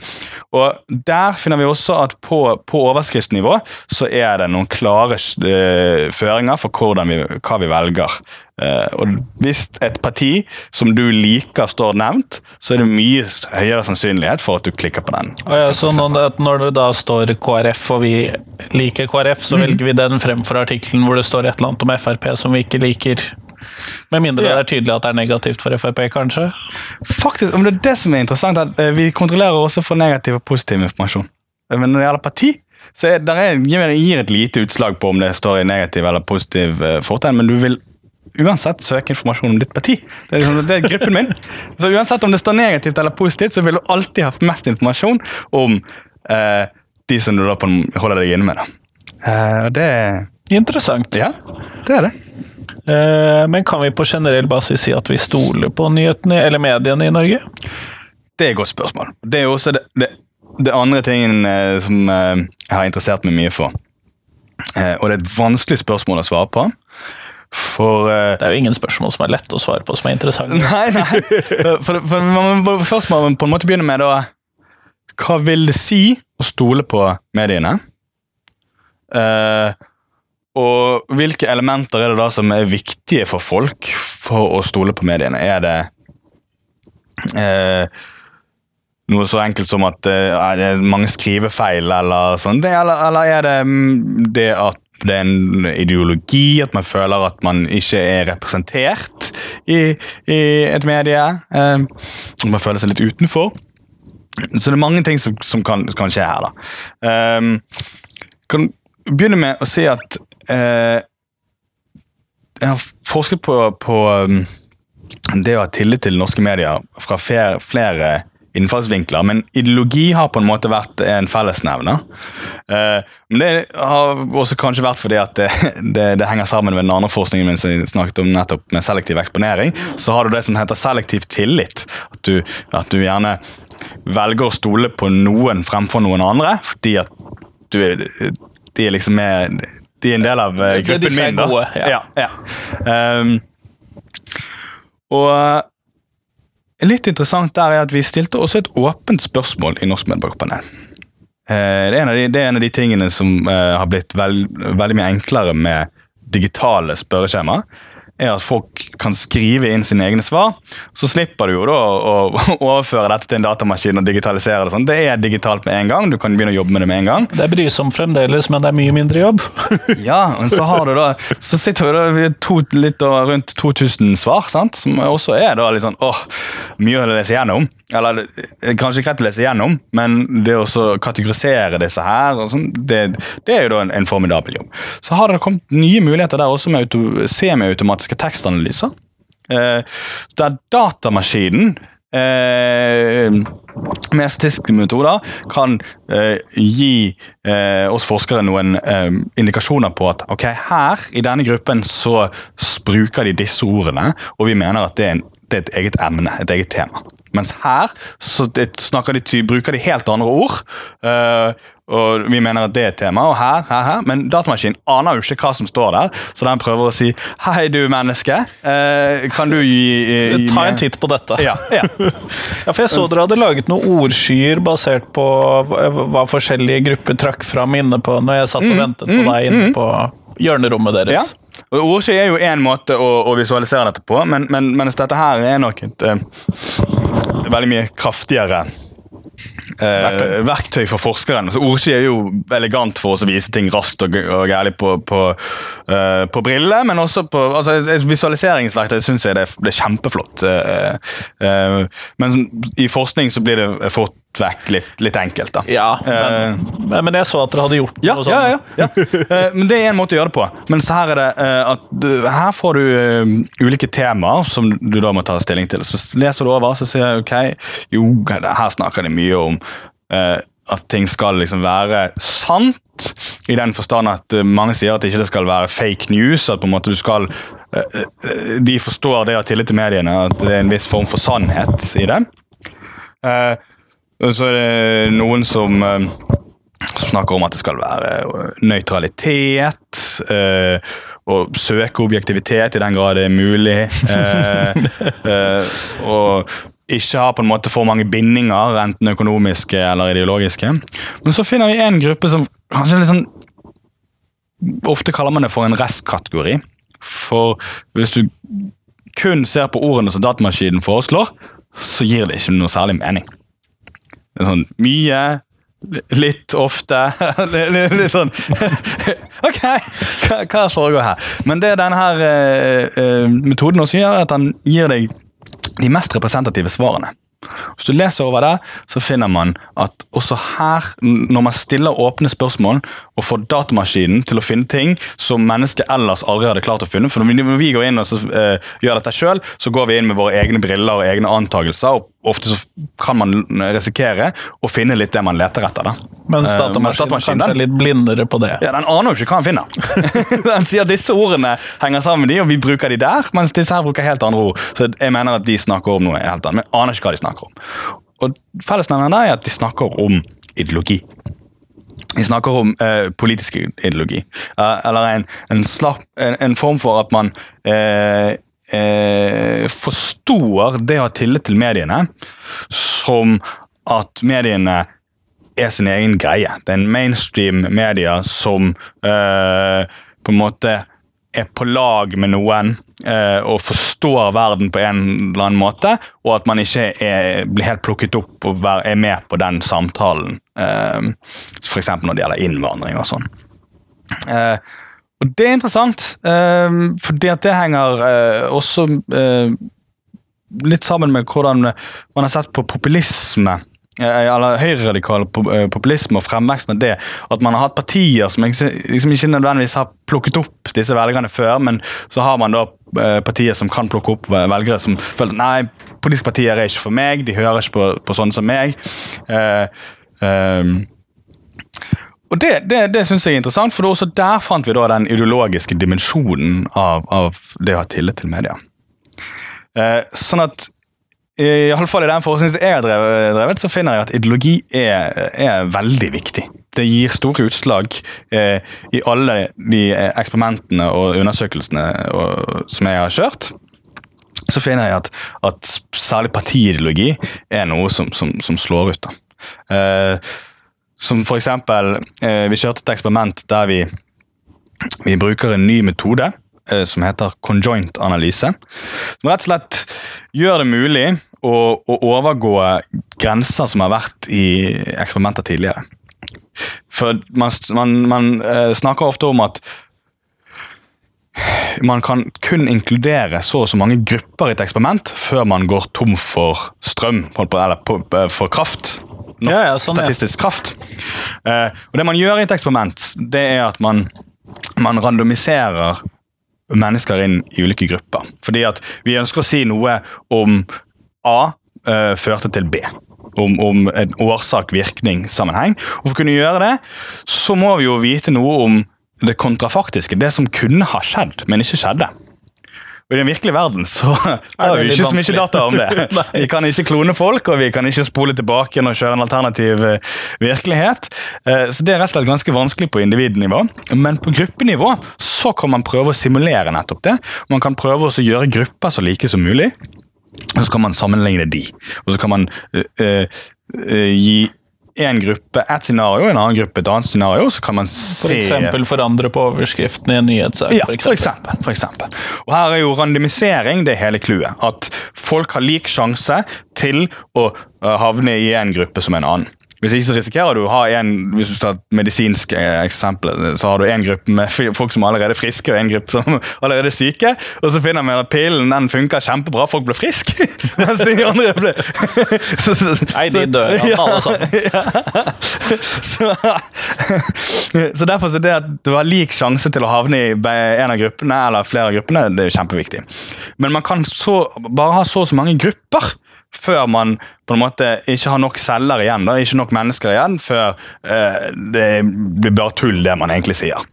[SPEAKER 2] Og Der finner vi også at på, på overskriftsnivå så er det noen klare uh, føringer for vi, hva vi velger. Uh, og Hvis et parti som du liker står nevnt, så er det mye høyere sannsynlighet for at du klikker på den.
[SPEAKER 1] Oh ja, så når, når det da står KrF og vi liker KrF, så mm. velger vi den fremfor artikkelen hvor det står et eller annet om Frp som vi ikke liker? Med mindre ja. det er tydelig at det er negativt for Frp, kanskje?
[SPEAKER 2] Faktisk, men det er det som er interessant, at eh, vi kontrollerer også for negativ og positiv informasjon. Eh, men når det gjelder parti, så er, er, gir et lite utslag på om det står i negativ eller positiv uh, fortegn, men du vil uansett søke informasjon om ditt parti. Det er, liksom, det er gruppen min. [laughs] Så uansett om det står negativt eller positivt, så vil du alltid ha mest informasjon om eh, de som du da holder deg inne med. Eh, det er
[SPEAKER 1] Interessant.
[SPEAKER 2] Ja, det er det.
[SPEAKER 1] Eh, men kan vi på generell basis si at vi stoler på nyhetene eller mediene i Norge?
[SPEAKER 2] Det er et godt spørsmål. Det er også det, det, det andre tingen eh, som eh, jeg har interessert meg mye for. Og det er et vanskelig spørsmål å svare på. For
[SPEAKER 1] uh, Det er jo ingen spørsmål som er lett å svare på som er interessant. [laughs]
[SPEAKER 2] Nei, nei. For, for man, først må man på en måte begynne med da Hva vil det si å stole på mediene? Uh, og hvilke elementer er det da som er viktige for folk for å stole på mediene? Er det eh, noe så enkelt som at eh, er det mange skrivefeil eller sånn? Eller, eller, er det mm, det at det er en ideologi, at man føler at man ikke er representert i, i et medie? Eh, man føler seg litt utenfor? Så det er mange ting som, som kan, kan, skje her, da. Eh, kan begynne med å si at Jeg har forsket på, på um, det å ha tillit til norske medier fra flere, innfallsvinkler, men ideologi har på en måte vært en fellesnevner. Uh, men det har også kanskje vært fordi at det, [laughs] det, det, henger sammen med den andre forskningen min som jeg snakket om nettopp med selektiv eksponering. Så har du det som heter selektiv tillit. At du, at du gjerne velger å stole på noen fremfor noen andre fordi at du de er liksom med de er en del av uh, gruppen min. da. Gode, ja. Ja, ja. Um, og eh, litt interessant der er at vi stilte også et åpent spørsmål i Norsk medborgerpanel. Uh, det, de, det, er en av de tingene som uh, har blitt veld, veldig mye enklere med digitale spørreskjema. Er at folk kan skrive inn sine egne svar. Så slipper du jo da å overføre dette til en datamaskin og digitalisere det. sånn. Det er digitalt med en gang. Du kan begynne å jobbe med det med en gang.
[SPEAKER 1] Det er brysomt fremdeles, men det er mye mindre jobb. [laughs]
[SPEAKER 2] Ja, men så har du da Så sitter vi da to, litt over rundt 2000 svar, sant? som også er da litt sånn åh, mye å lese gjennom. Eller eh, kanskje ikke greit å lese gjennom, men det å kategorisere disse her, og sånn, det, det er jo da en, en formidabel jobb. Så har det kommet nye muligheter der også med auto, semiautomatiske tekstanalyser. Eh, der datamaskinen eh, med statistiske metoder kan eh, gi eh, oss forskere noen eh, indikasjoner på at ok, her i denne gruppen så bruker de disse ordene, og vi mener at det er, en, det er et eget emne, et eget tema. Mens her så det, de, bruker de helt andre ord. Uh, og vi mener at det er et tema, og her, her, her. Men datamaskinen aner jo ikke hva som står der, så den prøver å si 'Hei, du menneske, uh, kan du gi,
[SPEAKER 1] gi Ta en titt på dette.
[SPEAKER 2] Ja, ja. [laughs]
[SPEAKER 1] ja, for jeg så dere hadde laget noen ordskyer basert på hva forskjellige grupper trakk fram inne på når jeg satt og mm, ventet på deg inne mm. på hjørnerommet deres. Ja.
[SPEAKER 2] Og Ordsky er jo én måte å, å, visualisere dette på, men, men, mens dette her er nok et uh, veldig mye kraftigere eh, verktøy for forskeren. Altså, Ordsky er jo elegant for oss å vise ting raskt og, og gærlig på, på, uh, på briller, men også på altså, et visualiseringsverktøy syns jeg det det er kjempeflott. Uh, uh, men i forskning så blir det fort vekk litt, litt enkelt, da.
[SPEAKER 1] Ja, men, uh, men, jeg så at dere hadde gjort
[SPEAKER 2] ja, noe sånt. Ja, ja, ja. uh, [laughs] men det er en måte å gjøre det på. Men så her er det uh, at du, her får du ulike temaer som du da må ta stilling til. Så leser du over, så sier jeg ok, jo, her snakker de mye om at ting skal liksom være sant, i den forstand at mange sier at ikke det skal være fake news. At på en måte du skal De forstår det av tillit til mediene, at det er en viss form for sannhet i det. Uh, så er det noen som, eh, som snakker om at det skal være eh, nøytralitet. Eh, og søke objektivitet i den grad det er mulig. [laughs] og ikke ha på en måte for mange bindinger, enten økonomiske eller ideologiske. Men så finner vi en gruppe som kanskje litt sånn Ofte kaller man det for en restkategori. For hvis du kun ser på ordene som datamaskinen foreslår, så gir det ikke noe særlig mening sånn mye, litt ofte [laughs] litt, sånn [laughs] Ok, hva, foregår her? Men det denne her, uh, metoden også gjør, er at den gir deg de mest representative svarene. Hvis du leser over det, så finner man at også her, når man stiller åpne spørsmål og få datamaskinen til å finne ting som mennesket ellers aldri hadde klart å finne For når vi går inn og så, uh, gjør dette sjøl, så går vi inn med våre egne briller og egne antakelser. og Ofte så kan man risikere å finne litt det man leter etter. da.
[SPEAKER 1] Men eh, datamaskinen uh, kanskje er litt blindere på det?
[SPEAKER 2] Ja, Den aner jo ikke hva den finner. [laughs] den sier disse ordene henger sammen med de, og vi bruker de der, mens disse her bruker helt andre ord. Så jeg mener at de snakker om noe helt annet, men aner ikke hva de snakker om. Og Fellesnevneren er at de snakker om ideologi. Vi snakker om eh, politisk ideologi. Eh, eller en, en, slapp, en, en, form for at man eh, forstår det å ha tillit til mediene som at mediene er sin egen greie. Det er en mainstream media som på en måte er på lag med noen eh, og forstår verden på en eller annen måte, og at man ikke er, blir helt plukket opp og er med på den samtalen. Eh, F.eks. når det gjelder innvandring og sånn. Eh, og Det er interessant, eh, fordi at det henger eh, også eh, litt sammen med hvordan man har sett på populisme eller høyreradikal eh, populisme og fremveksten av det. At man har hatt partier som liksom ikke nødvendigvis har plukket opp disse velgerne før, men så har man da eh, partier som kan plukke opp velgere som føler nei, politiske partier er ikke for meg, de hører ikke på, på sånne som meg. Uh, eh, og Det, det, det syns jeg er interessant, for også der fant vi da den ideologiske dimensjonen av, av det å ha tillit til media. Uh, sånn at i alle fall i den forskningen jeg har drevet, så finner jeg at ideologi er, er veldig viktig. Det gir store utslag eh, i alle de eksperimentene og undersøkelsene og, som jeg har kjørt. Så finner jeg at, at særlig partiideologi er noe som, som, som slår ut. Eh, som for eksempel, eh, vi kjørte et eksperiment der vi, vi bruker en ny metode eh, som heter conjoint-analyse. Som rett og slett gjør det mulig å, å overgå grenser som har vært i eksperimenter tidligere. For man, man, man eh, snakker ofte om at man kan kun inkludere så og så mange grupper i et eksperiment før man går tom for strøm, eller for kraft.
[SPEAKER 1] Ja, ja, sånn,
[SPEAKER 2] statistisk kraft. Uh, og Det man gjør i et eksperiment, det er at man, man randomiserer mennesker inn i ulike grupper. Fordi at vi ønsker å si noe om A uh, førte til B. Om, om en årsak-virkning-sammenheng. Og For å kunne gjøre det, så må vi jo vite noe om det kontrafaktiske, det som kunne ha skjedd, men ikke skjedde. Og I den virkelige verden så [laughs] har vi ikke så mye data om det. [laughs] Vi kan ikke klone folk, og vi kan ikke spole tilbake og kjøre en alternativ eh, virkelighet. Eh, så Det er rett og slett ganske vanskelig på individnivå. Men på gruppenivå så kan man prøve å simulere nettopp det. Man kan prøve å gjøre grupper så like som mulig. Og så kan man sammenligne de. Og så kan man uh, uh, gi en gruppe et scenario, en annen gruppe et annet scenario. så kan man se...
[SPEAKER 1] For eksempel forandre på overskriften i en nyhetssak.
[SPEAKER 2] Ja, for eksempel. For eksempel, for eksempel. Og Her er jo randomisering det hele clouet. At folk har lik sjanse til å havne i en gruppe som en annen. Hvis ikke så risikerer du å ha en hvis du tar medisinsk eh, eksempel, så har du en gruppe med folk som er allerede friske, og en gruppe som [laughs] er allerede syke. Og så finner vi at pillen den funker kjempebra, folk blir friske. [laughs] Mens de andre blir [laughs]
[SPEAKER 1] Nei, de dør ja, alle sammen.
[SPEAKER 2] Ja. Så, så derfor så det at du har lik sjanse til å havne i en av gruppene eller flere av gruppene, det er kjempeviktig. Men man kan så, bare ha så og så mange grupper før man på en måte ikke har nok celler igjen, da, ikke nok mennesker igjen, før eh, det blir bare tull, det man egentlig sier.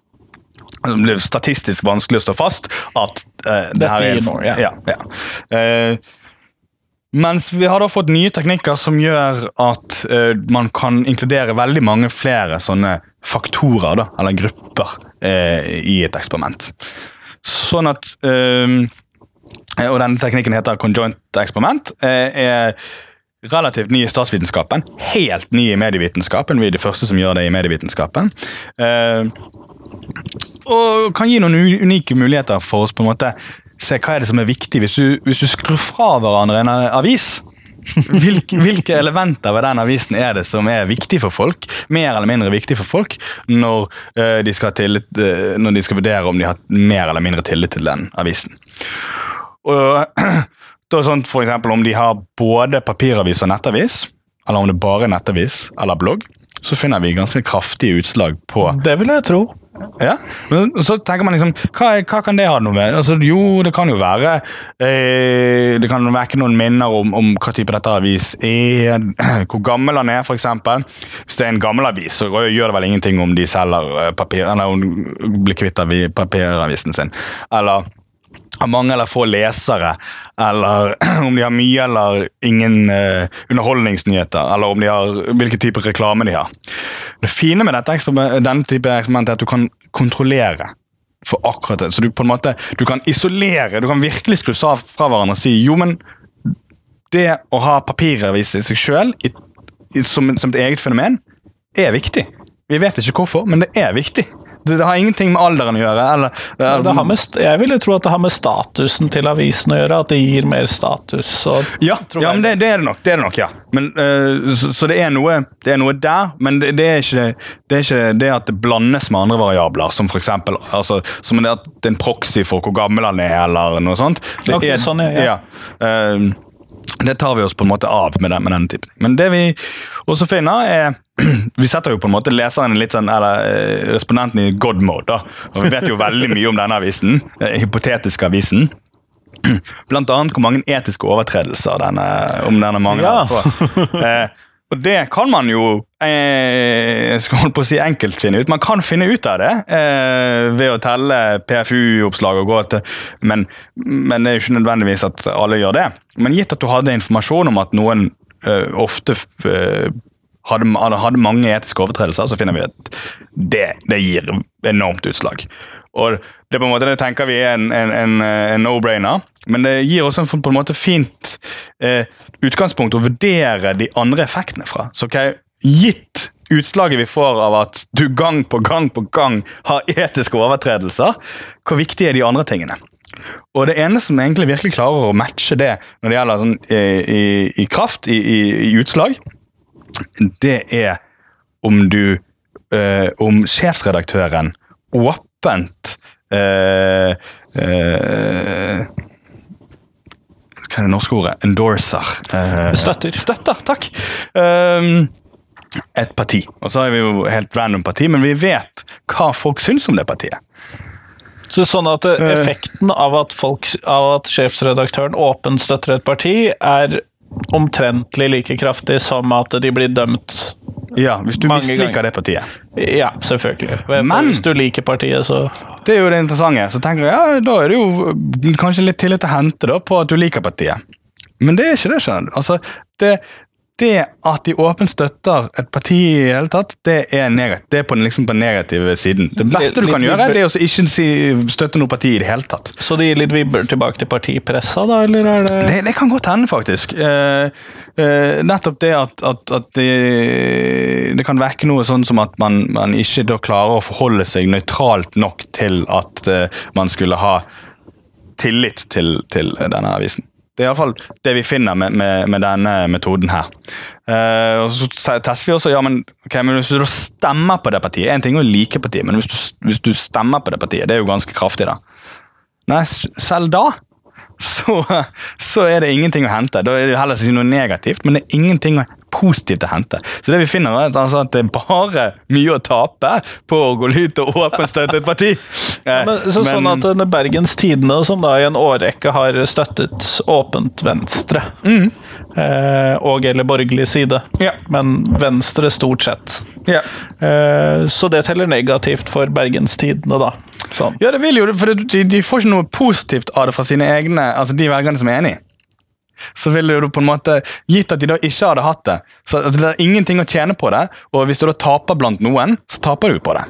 [SPEAKER 2] Det blir statistisk vanskelig å stå fast at eh, det her er
[SPEAKER 1] noe, ja.
[SPEAKER 2] ja, ja. Eh, mens vi har da fått nye teknikker som gjør at eh, man kan inkludere veldig mange flere sånne faktorer, da, eller grupper, eh, i et eksperiment. Sånn at Eh, og den teknikken heter conjoint eksperiment. Eh, er relativt ny i statsvitenskapen. Helt ny i medievitenskapen. Vi er de første som gjør det i medievitenskapen. Eh, og kan gi noen unike muligheter for oss på en måte se hva er det som er viktig. Hvis du, hvis du skrur fra hverandre en avis, [laughs] hvilke, hvilke, elementer ved den avisen er det som er viktig for folk, mer eller mindre viktig for folk, når, de, skal tillit, når de skal vurdere om de har mer eller mindre tillit til den avisen. Og [clears throat] da sånn for eksempel, Om de har både papiravis og nettavis, eller om det bare er nettavis eller blogg, så finner vi ganske kraftige utslag på
[SPEAKER 1] Det vil jeg tro.
[SPEAKER 2] Ja, men Så tenker man liksom Hva, hva kan det ha noe med? Altså, jo, det kan jo være eh, Det kan vekke noen minner om, om hva type dette avis er, [clears throat] hvor gammel han er, f.eks. Hvis det er en gammel avis, så gjør det vel ingenting om de selger eh, papir, eller om de blir kvitt papiravisen sin. Eller har mange eller få lesere, eller [clears throat] om de har mye eller ingen uh, underholdningsnyheter, eller om de har, hvilken type reklame de har. Det fine med denne type eksperiment er at du kan kontrollere for akkurat det. Så du på en måte, du kan isolere, du kan virkelig skru av fra hverandre og si jo, men det å ha papiravis i seg sjøl som, som et eget fenomen er viktig. Vi vet ikke hvorfor, men det er viktig. Det, har ingenting med alderen å gjøre. Eller,
[SPEAKER 1] er, ja, med, jeg ville tro at det har med statusen til avisen å gjøre. At det gir mer status.
[SPEAKER 2] ja, ja men det, det, er det nok. Det er det nok, ja. Men, uh, så, så det, er noe, det, er noe, der, men det, er ikke, det, er ikke det at det blandes med andre variabler, som for eksempel altså, som det at det er en proxy for hvor gammel han er, eller noe sånt. Det
[SPEAKER 1] okay,
[SPEAKER 2] er,
[SPEAKER 1] sånn er, ja.
[SPEAKER 2] ja uh, det tar vi oss på en måte av med, den, med denne typen Men det vi også finner, er [clears throat] Vi setter jo på en måte leseren litt sånn, eller eh, respondenten i god mode. da. Og Vi vet jo veldig mye om denne avisen, eh, hypotetiske avisen. [clears throat] Blant annet hvor mange etiske overtredelser denne, om denne mangler. Ja. [laughs] eh, og det kan man jo eh, skal holde på å si enkelt finne ut. Man kan finne ut av det eh, ved å telle PFU-oppslag og gå til men, men, det er jo ikke nødvendigvis at alle gjør det. Men gitt at du hadde informasjon om at noen eh, ofte hadde, hadde, mange etiske overtredelser, så finner vi at det, det gir enormt utslag. Og det på en måte, det tenker vi er en, en, en, en no-brainer, men det gir også en, på en måte fint eh, utgangspunkt å vurdere de andre effektene fra. Så okay, gitt utslaget vi får av at du gang på gang på gang har etiske overtredelser, hvor viktig er de andre tingene? Og det ene som egentlig virkelig klarer å matche det når det gjelder sånn, i, i, i kraft, i, i utslag, det er om du eh, Om sjefsredaktøren åpent eh, eh, Hva er det norske ordet? Endorser. Eh,
[SPEAKER 1] Støtter.
[SPEAKER 2] Støtter, takk. Um, et parti. Og så er vi jo helt random parti, men vi vet hva folk syns om det partiet.
[SPEAKER 1] Så sånn at eh, effekten av at, folk, av at sjefsredaktøren åpent støtter et parti, er omtrentlig like kraftig som at de blir dømt.
[SPEAKER 2] Ja, Hvis du misliker det partiet.
[SPEAKER 1] Ja, selvfølgelig.
[SPEAKER 2] Men-
[SPEAKER 1] Hvis du liker partiet, så
[SPEAKER 2] Det er jo det interessante. Så tenker jeg, ja, Da er det jo kanskje litt tillit å hente da, på at du liker partiet. Men det er ikke det. skjønner du. Altså, det, det at de åpent støtter et parti i hele tatt, det er negativt. Det er på den, liksom på den negative siden. Det beste du
[SPEAKER 1] Litt
[SPEAKER 2] kan gjøre, det er å ikke si, støtte noe parti i det hele tatt.
[SPEAKER 1] Så det gir litt vibber tilbake til partipressa, da, eller er det
[SPEAKER 2] Det, det kan godt hende, faktisk. Eh, eh, nettopp det at, at, at det, det kan vekke noe sånn som at man, man ikke da klarer å forholde seg nøytralt nok til at eh, man skulle ha tillit til, til denne avisen. Det er iallfall det vi finner med, med, med denne metoden her. Uh, og så tester vi også ja, men, okay, men hvis du stemmer på det partiet En ting er å like partiet, men hvis du, hvis du stemmer på det partiet, det er jo ganske kraftig, da. Nei, selv da så, så er det ingenting å hente. Da er det heller ikke noe negativt, men det er ingenting positivt å hente. Så det vi finner er at, altså, at det er bare mye å tape på å gå ut og åpent støtte et parti. [laughs] Eh,
[SPEAKER 1] Men, så, sånn at denne Bergens Tidende, som da i en årrekke har støttet åpent Venstre, eh, og eller borgerlig side,
[SPEAKER 2] Ja.
[SPEAKER 1] men Venstre stort sett,
[SPEAKER 2] ja.
[SPEAKER 1] eh, så det teller negativt for Bergens Tidende, da. Sånn.
[SPEAKER 2] ja, det vil jo for de, de får ikke noe positivt av det fra sine egne, altså de velgerne som er enig. Så ville du på en måte, Gitt at de da ikke hadde hatt det, så altså, det er ingenting å tjene på det. Og hvis du da taper blant noen, så taper du på det.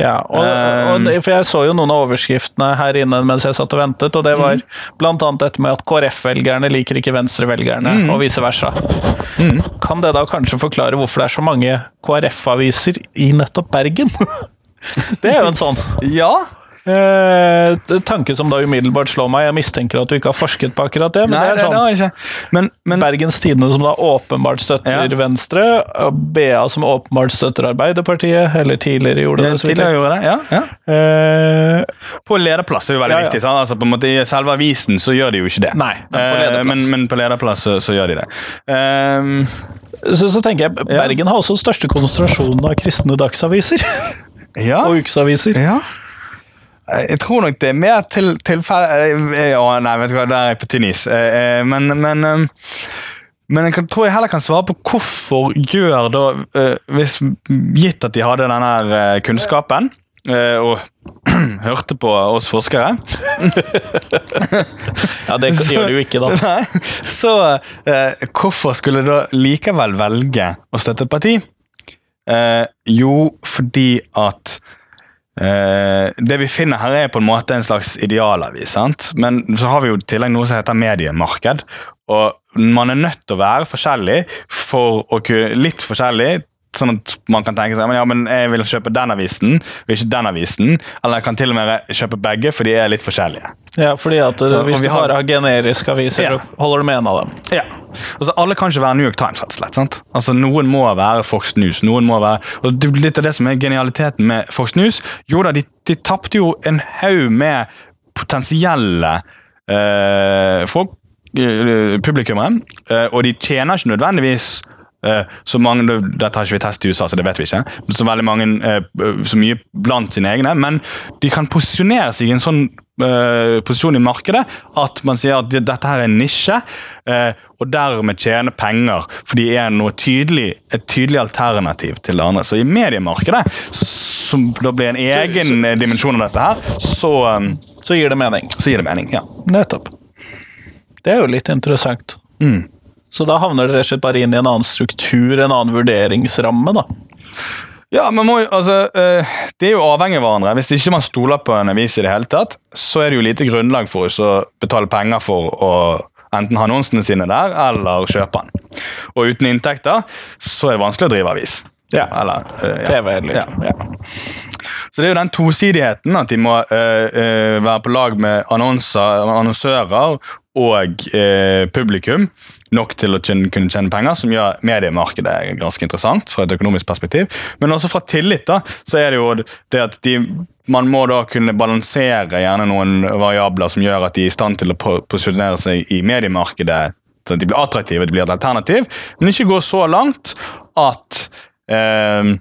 [SPEAKER 1] Ja, og,
[SPEAKER 2] um,
[SPEAKER 1] og, for jeg så jo noen av overskriftene her inne mens jeg satt og ventet, og det var
[SPEAKER 2] Mm.
[SPEAKER 1] annet dette med at KrF-velgerne liker ikke Venstre-velgerne,
[SPEAKER 2] Mm.
[SPEAKER 1] og vice versa. Kan det da kanskje forklare hvorfor det er så mange KrF-aviser i nettopp Bergen? [laughs] det er jo en sånn
[SPEAKER 2] Ja,
[SPEAKER 1] eh, tanke som da umiddelbart slår meg. Jeg mistenker at du ikke har forsket på akkurat det, men
[SPEAKER 2] Nei,
[SPEAKER 1] det
[SPEAKER 2] det,
[SPEAKER 1] er
[SPEAKER 2] det
[SPEAKER 1] sånn.
[SPEAKER 2] ikke. Men, men
[SPEAKER 1] Bergens Tidende som da åpenbart støtter
[SPEAKER 2] Ja.
[SPEAKER 1] Venstre, BA som åpenbart støtter Arbeiderpartiet, eller tidligere gjorde det.
[SPEAKER 2] tidligere gjorde det, ja, ja.
[SPEAKER 1] Eh,
[SPEAKER 2] På lederplass er jo veldig
[SPEAKER 1] Ja,
[SPEAKER 2] viktig. Sant? Altså, på en måte, I selve avisen så gjør de jo ikke det.
[SPEAKER 1] Nei, men på
[SPEAKER 2] Eh, men, men på lederplass så, så gjør de det. Um,
[SPEAKER 1] så, så tenker jeg. Bergen har også største konsentrasjonen av kristne dagsaviser.
[SPEAKER 2] ja. [laughs]
[SPEAKER 1] og ukesaviser.
[SPEAKER 2] ja. Eh, Jeg tror nok det er mer til tilfelle Å, nei, vet du hva, der er jeg på tynn is. Eh, eh, Men, men, men jeg tror jeg heller kan svare på hvorfor gjør da eh, hvis, Gitt at de hadde denne eh, kunnskapen eh, og [clears throat] hørte på oss forskere [laughs]
[SPEAKER 1] Ja, det gjør de jo ikke, da. [laughs]
[SPEAKER 2] Nei, så eh, hvorfor skulle du da likevel velge å støtte et parti? Eh, jo, fordi at eh, det vi finner her, er på en måte en slags idealavis. Men så har vi jo i tillegg noe som heter mediemarked. Og man er nødt til å være forskjellig for å kunne Litt forskjellig. Sånn at man kan tenke seg men ja, men jeg vil kjøpe den avisen og ikke den avisen. Eller jeg kan til og med kjøpe begge, for de er litt forskjellige.
[SPEAKER 1] Ja, fordi at eh,
[SPEAKER 2] Så,
[SPEAKER 1] Hvis
[SPEAKER 2] vi
[SPEAKER 1] du
[SPEAKER 2] har-
[SPEAKER 1] bare har generiske aviser,
[SPEAKER 2] Ja.
[SPEAKER 1] holder du med en av dem.
[SPEAKER 2] Ja. Altså, alle kan ikke være New York Times, rett og slett. sant? Altså, Noen må være Fox News. noen må være... Og det litt av det som er genialiteten med Fox News. Jo da, de, de tapte jo en haug med potensielle eh, folk, eh, publikummere, eh, og de tjener ikke nødvendigvis eh, så mange, Dette har ikke vi testet i USA, så det vet vi ikke. Så veldig mange, eh, så mye blant sine egne. Men de kan posisjonere seg i en sånn eh, posisjon i markedet at man sier at dette her er en nisje, eh, og dermed tjene penger. For de er noe tydelig, et tydelig alternativ til det andre. Så i mediemarkedet, som da blir en egen eh, dimensjon av dette her, så,
[SPEAKER 1] Så gir det mening.
[SPEAKER 2] så gir det mening. ja.
[SPEAKER 1] Nettopp. Det er jo litt interessant.
[SPEAKER 2] Mm.
[SPEAKER 1] Så da havner det rett og slett bare inn i en annen struktur, en annen vurderingsramme, da.
[SPEAKER 2] Ja, man må, jo- altså, eh, Det er jo avhengig av hverandre. Hvis ikke man stoler på en avis, i det hele tatt, så er det jo lite grunnlag for oss å betale penger for å enten ha annonsene sine der, eller kjøpe den. Og uten inntekter så er det vanskelig å drive avis.
[SPEAKER 1] Ja.
[SPEAKER 2] Eller, eh, ja.
[SPEAKER 1] TV eller
[SPEAKER 2] ja. Så det er jo den tosidigheten at de må uh, uh, være på lag med annonser, annonsører og eh, publikum nok til å kunne tjene penger, som gjør mediemarkedet ganske interessant fra et økonomisk perspektiv. Men også fra tillit, da, så er det jo det at de, man må da kunne balansere gjerne noen variabler som gjør at de er i stand til å po- posisjonere seg i mediemarkedet, så de blir attraktive, de blir et alternativ, men ikke gå så langt at eh,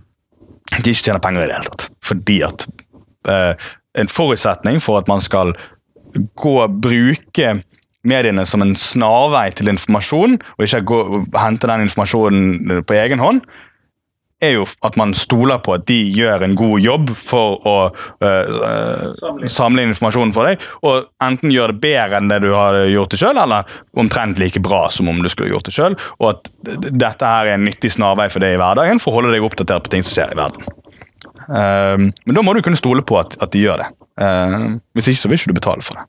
[SPEAKER 2] de ikke tjener penger i det hele tatt. Fordi at eh, en forutsetning for at man skal gå og bruke mediene som en snarvei til informasjon, og ikke gå hente den informasjonen på egen hånd, er jo at man stoler på at de gjør en god jobb for å eh,
[SPEAKER 1] Samle
[SPEAKER 2] samle inn informasjon for deg, og enten gjør det bedre enn det du har gjort det sjøl, eller omtrent like bra som om du skulle gjort det sjøl, og at dette her er en nyttig snarvei for deg i hverdagen for å holde deg oppdatert på ting som skjer i verden. Eh, men da må du kunne stole på at, at de gjør det. Eh, hvis ikke så vil ikke du betale for det.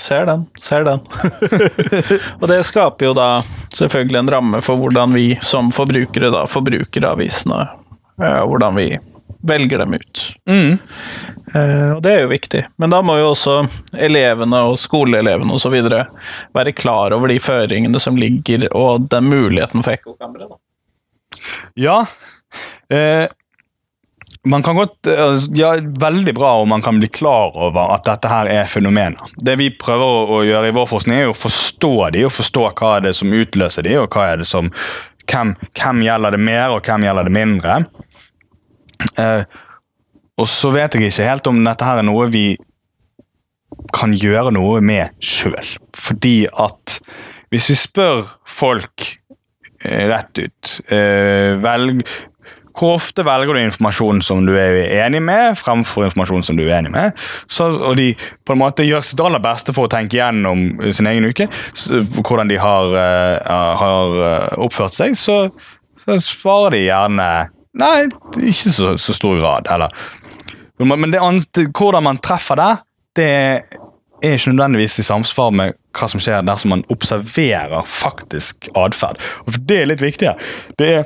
[SPEAKER 1] Ser den, ser den. [laughs] og det skaper jo da selvfølgelig en ramme for hvordan vi som forbrukere da forbruker avisene. eh, og hvordan vi velger dem ut.
[SPEAKER 2] Mm.
[SPEAKER 1] Eh, og det er jo viktig. Men da må jo også elevene og skoleelevene osv. være klar over de føringene som ligger, og den muligheten for ekkokamre.
[SPEAKER 2] Ja. Eh, man kan godt eh, Ja, veldig bra om man kan bli klar over at dette her er fenomener. Det vi prøver å, gjøre i vår forskning, er å forstå de, og forstå hva er det som utløser de, og hva er det som hvem, hvem gjelder det mer, og hvem gjelder det mindre. Eh, og så vet jeg ikke helt om dette her er noe vi kan gjøre noe med sjøl. Fordi at hvis vi spør folk eh, rett ut eh, velg, Hvor ofte velger du informasjon som du er enig med, fremfor informasjon som du er uenig med? Så, og de på en måte gjør sitt aller beste for å tenke gjennom sin egen uke, så, hvordan de har, uh, har eh, oppført seg, så, så svarer de gjerne Nei, ikke så, så stor grad. Eller men det, an- hvordan man treffer der, det er ikke nødvendigvis i samsvar med hva som skjer dersom man observerer faktisk atferd. Det er litt viktigere. Det er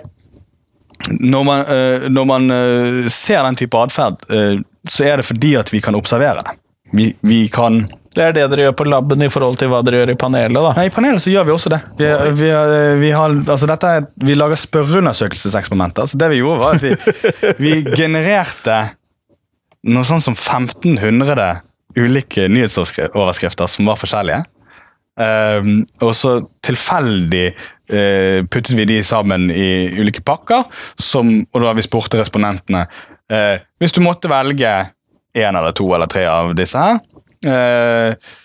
[SPEAKER 2] når man, eh, når man eh, ser den type atferd, eh, så er det fordi at vi kan observere det. Vi, vi kan
[SPEAKER 1] Det er det dere gjør på laben i forhold til hva dere gjør i panelet, da.
[SPEAKER 2] Nei, I panelet så gjør vi også det. Vi, vi, vi, har, altså dette er, vi lager spørreundersøkelseseksperimenter. Så det vi gjorde, var at vi, [laughs] vi genererte noe sånn som 1500 ulike nyhetsoverskrifter som var forskjellige. Ehm, og så tilfeldig uh, puttet vi de sammen i ulike pakker, som, og da har vi spurt respondentene uh, Hvis du måtte velge én eller to eller tre av disse her, uh,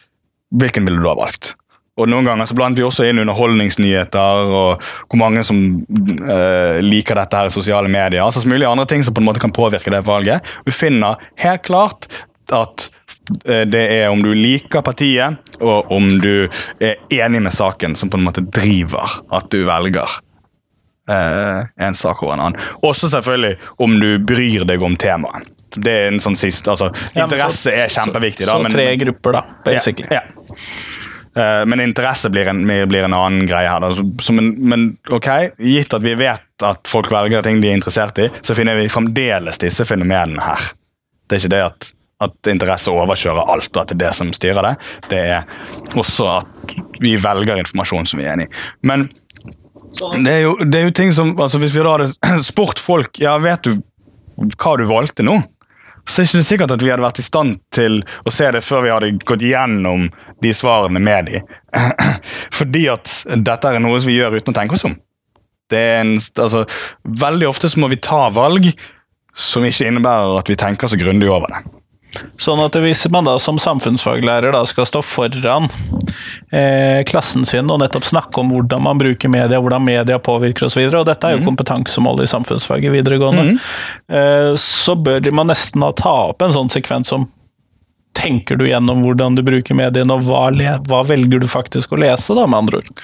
[SPEAKER 2] hvilken ville du ha valgt? Og Noen ganger så blandet vi også inn underholdningsnyheter og hvor mange som eh, liker dette her i sosiale medier. altså så mulig andre ting som på en måte kan påvirke det valget. Vi finner helt klart at det er om du liker partiet, og om du er enig med saken, som på en måte driver at du velger eh, en sak over en annen. Også selvfølgelig om du bryr deg om temaet. Det er en sånn siste, altså
[SPEAKER 1] Ja, men
[SPEAKER 2] Interesse
[SPEAKER 1] så-
[SPEAKER 2] er kjempeviktig. da,
[SPEAKER 1] Så,
[SPEAKER 2] men-
[SPEAKER 1] så tre grupper, da, basically.
[SPEAKER 2] ja, ja. Eh, men interesse blir en, blir en annen greie her. Da. Så, men, men ok, gitt at vi vet at folk velger ting de er interessert i, så finner vi fremdeles disse fenomenene her. Det er ikke det at, at interesse overkjører alt, og at det er det som styrer det. Det er også at vi velger informasjon som vi er enig i. Men det er, jo, det er jo ting som altså Hvis vi da hadde [clears throat] spurt folk Ja, vet du hva du valgte nå? så er det ikke sikkert at vi hadde vært i stand til å se det før vi hadde gått gjennom de svarene med de. [clears throat] Fordi at dette er noe som vi gjør uten å tenke oss om. Det er en, altså, veldig ofte så må vi ta valg som ikke innebærer at vi tenker så grundig over det.
[SPEAKER 1] Sånn at hvis man da som samfunnsfaglærer da skal stå foran eh, klassen sin og nettopp snakke om hvordan man bruker media, hvordan media påvirker osv., og, så og dette er jo kompetansemål i samfunnsfag i videregående, eh, så bør man nesten da ta opp en sånn sekvens som Tenker du gjennom hvordan du bruker mediene, og hva, hva velger du faktisk å lese, da, med andre ord?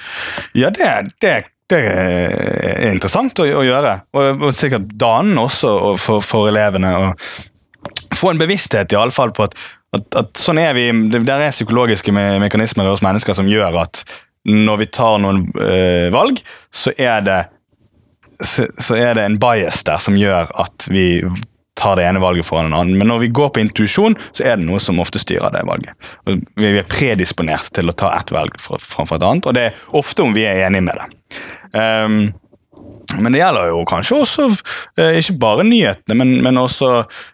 [SPEAKER 2] Ja, det, det, det er interessant å, gjøre. Og, og sikkert danende også og for, for elevene. å få en bevissthet i alle fall på at, at, at sånn er vi. Det er psykologiske me mekanismer hos mennesker som gjør at når vi tar noen øh, valg, så er det så, så er det en bias der som gjør at vi tar det ene valget foran en annen. Men når vi går på intuisjon, så er det noe som ofte styrer det valget. Og vi er predisponert til å ta ett valg fra- framfor et annet, og det er ofte om vi er enige med det. Ehm, men det gjelder jo kanskje også eh, ikke bare nyhetene, men, men også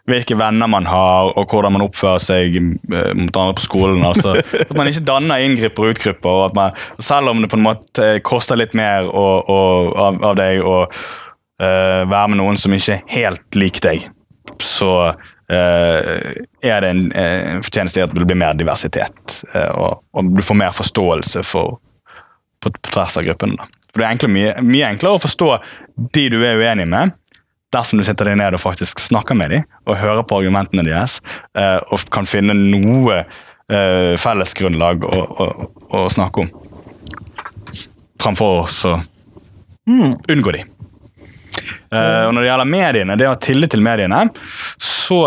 [SPEAKER 2] hvilke venner man har, og hvordan man oppfører seg eh, mot andre på skolen. altså At man ikke danner inngripper og utgrupper. og at man, Selv om det på en måte koster litt mer å, å, av, av deg å uh, være med noen som ikke er helt lik deg, så uh, er det en, uh, fortjeneste i at det blir mer diversitet, og, og du får mer forståelse for, på, på tvers av gruppene. Da. For Det er enklere, mye, mye enklere å forstå de du er uenig med, dersom du sitter deg ned og faktisk snakker med dem og hører på argumentene deres, eh, og kan finne noe eh, fellesgrunnlag å, å, å snakke om. Framfor å unngå de. Eh, og når det gjelder mediene, det å ha tillit til mediene, så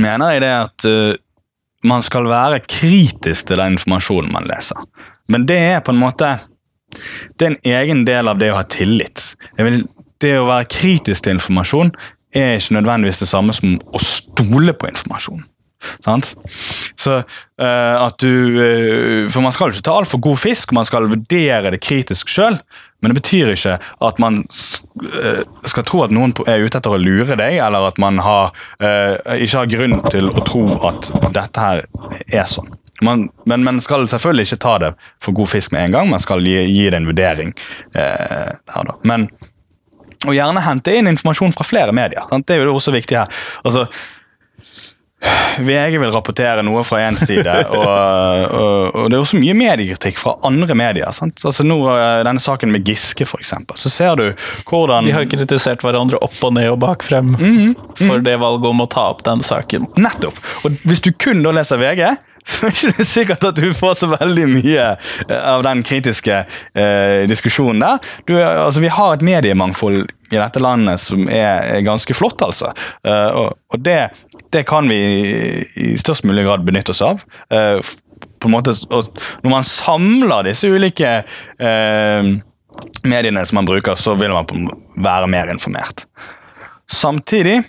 [SPEAKER 2] mener jeg det at man skal være kritisk til den informasjonen man leser. Men det er på en måte det er en egen del av det å ha tillit. Det å være kritisk til informasjon er ikke nødvendigvis det samme som å stole på informasjon. Sant? Så uh, at du uh, For man skal jo ikke ta altfor god fisk, man skal vurdere det kritisk sjøl. Men det betyr ikke at man eh, skal tro at noen er ute etter å lure deg, eller at man har, ikke har grunn til å tro at dette her er sånn. Man, men man skal selvfølgelig ikke ta det for god fisk med en gang, man skal gi, gi det en vurdering. Eh, der da. Men og gjerne hente inn informasjon fra flere medier. Sant? Det er jo også viktig her. Altså, VG vil rapportere noe fra én side, [laughs] og, og, og det er også mye mediekritikk fra andre medier. Sant? Altså nå, eh, Denne saken med Giske, for eksempel, så ser du hvordan
[SPEAKER 1] De har kritisert hverandre opp og ned og bak frem for det valget om å ta opp den saken.
[SPEAKER 2] Nettopp. Og hvis du kun da leser VG, så er det ikke sikkert at du får så veldig mye eh, av den kritiske eh, diskusjonen der. Du, er- altså, vi har et mediemangfold i dette landet som er, er ganske flott, altså. Eh, og og det, det kan vi i- størst mulig grad benytte oss av. Eh, på en måte, når man samler disse ulike eh, mediene som man bruker, så vil man være mer informert. Samtidig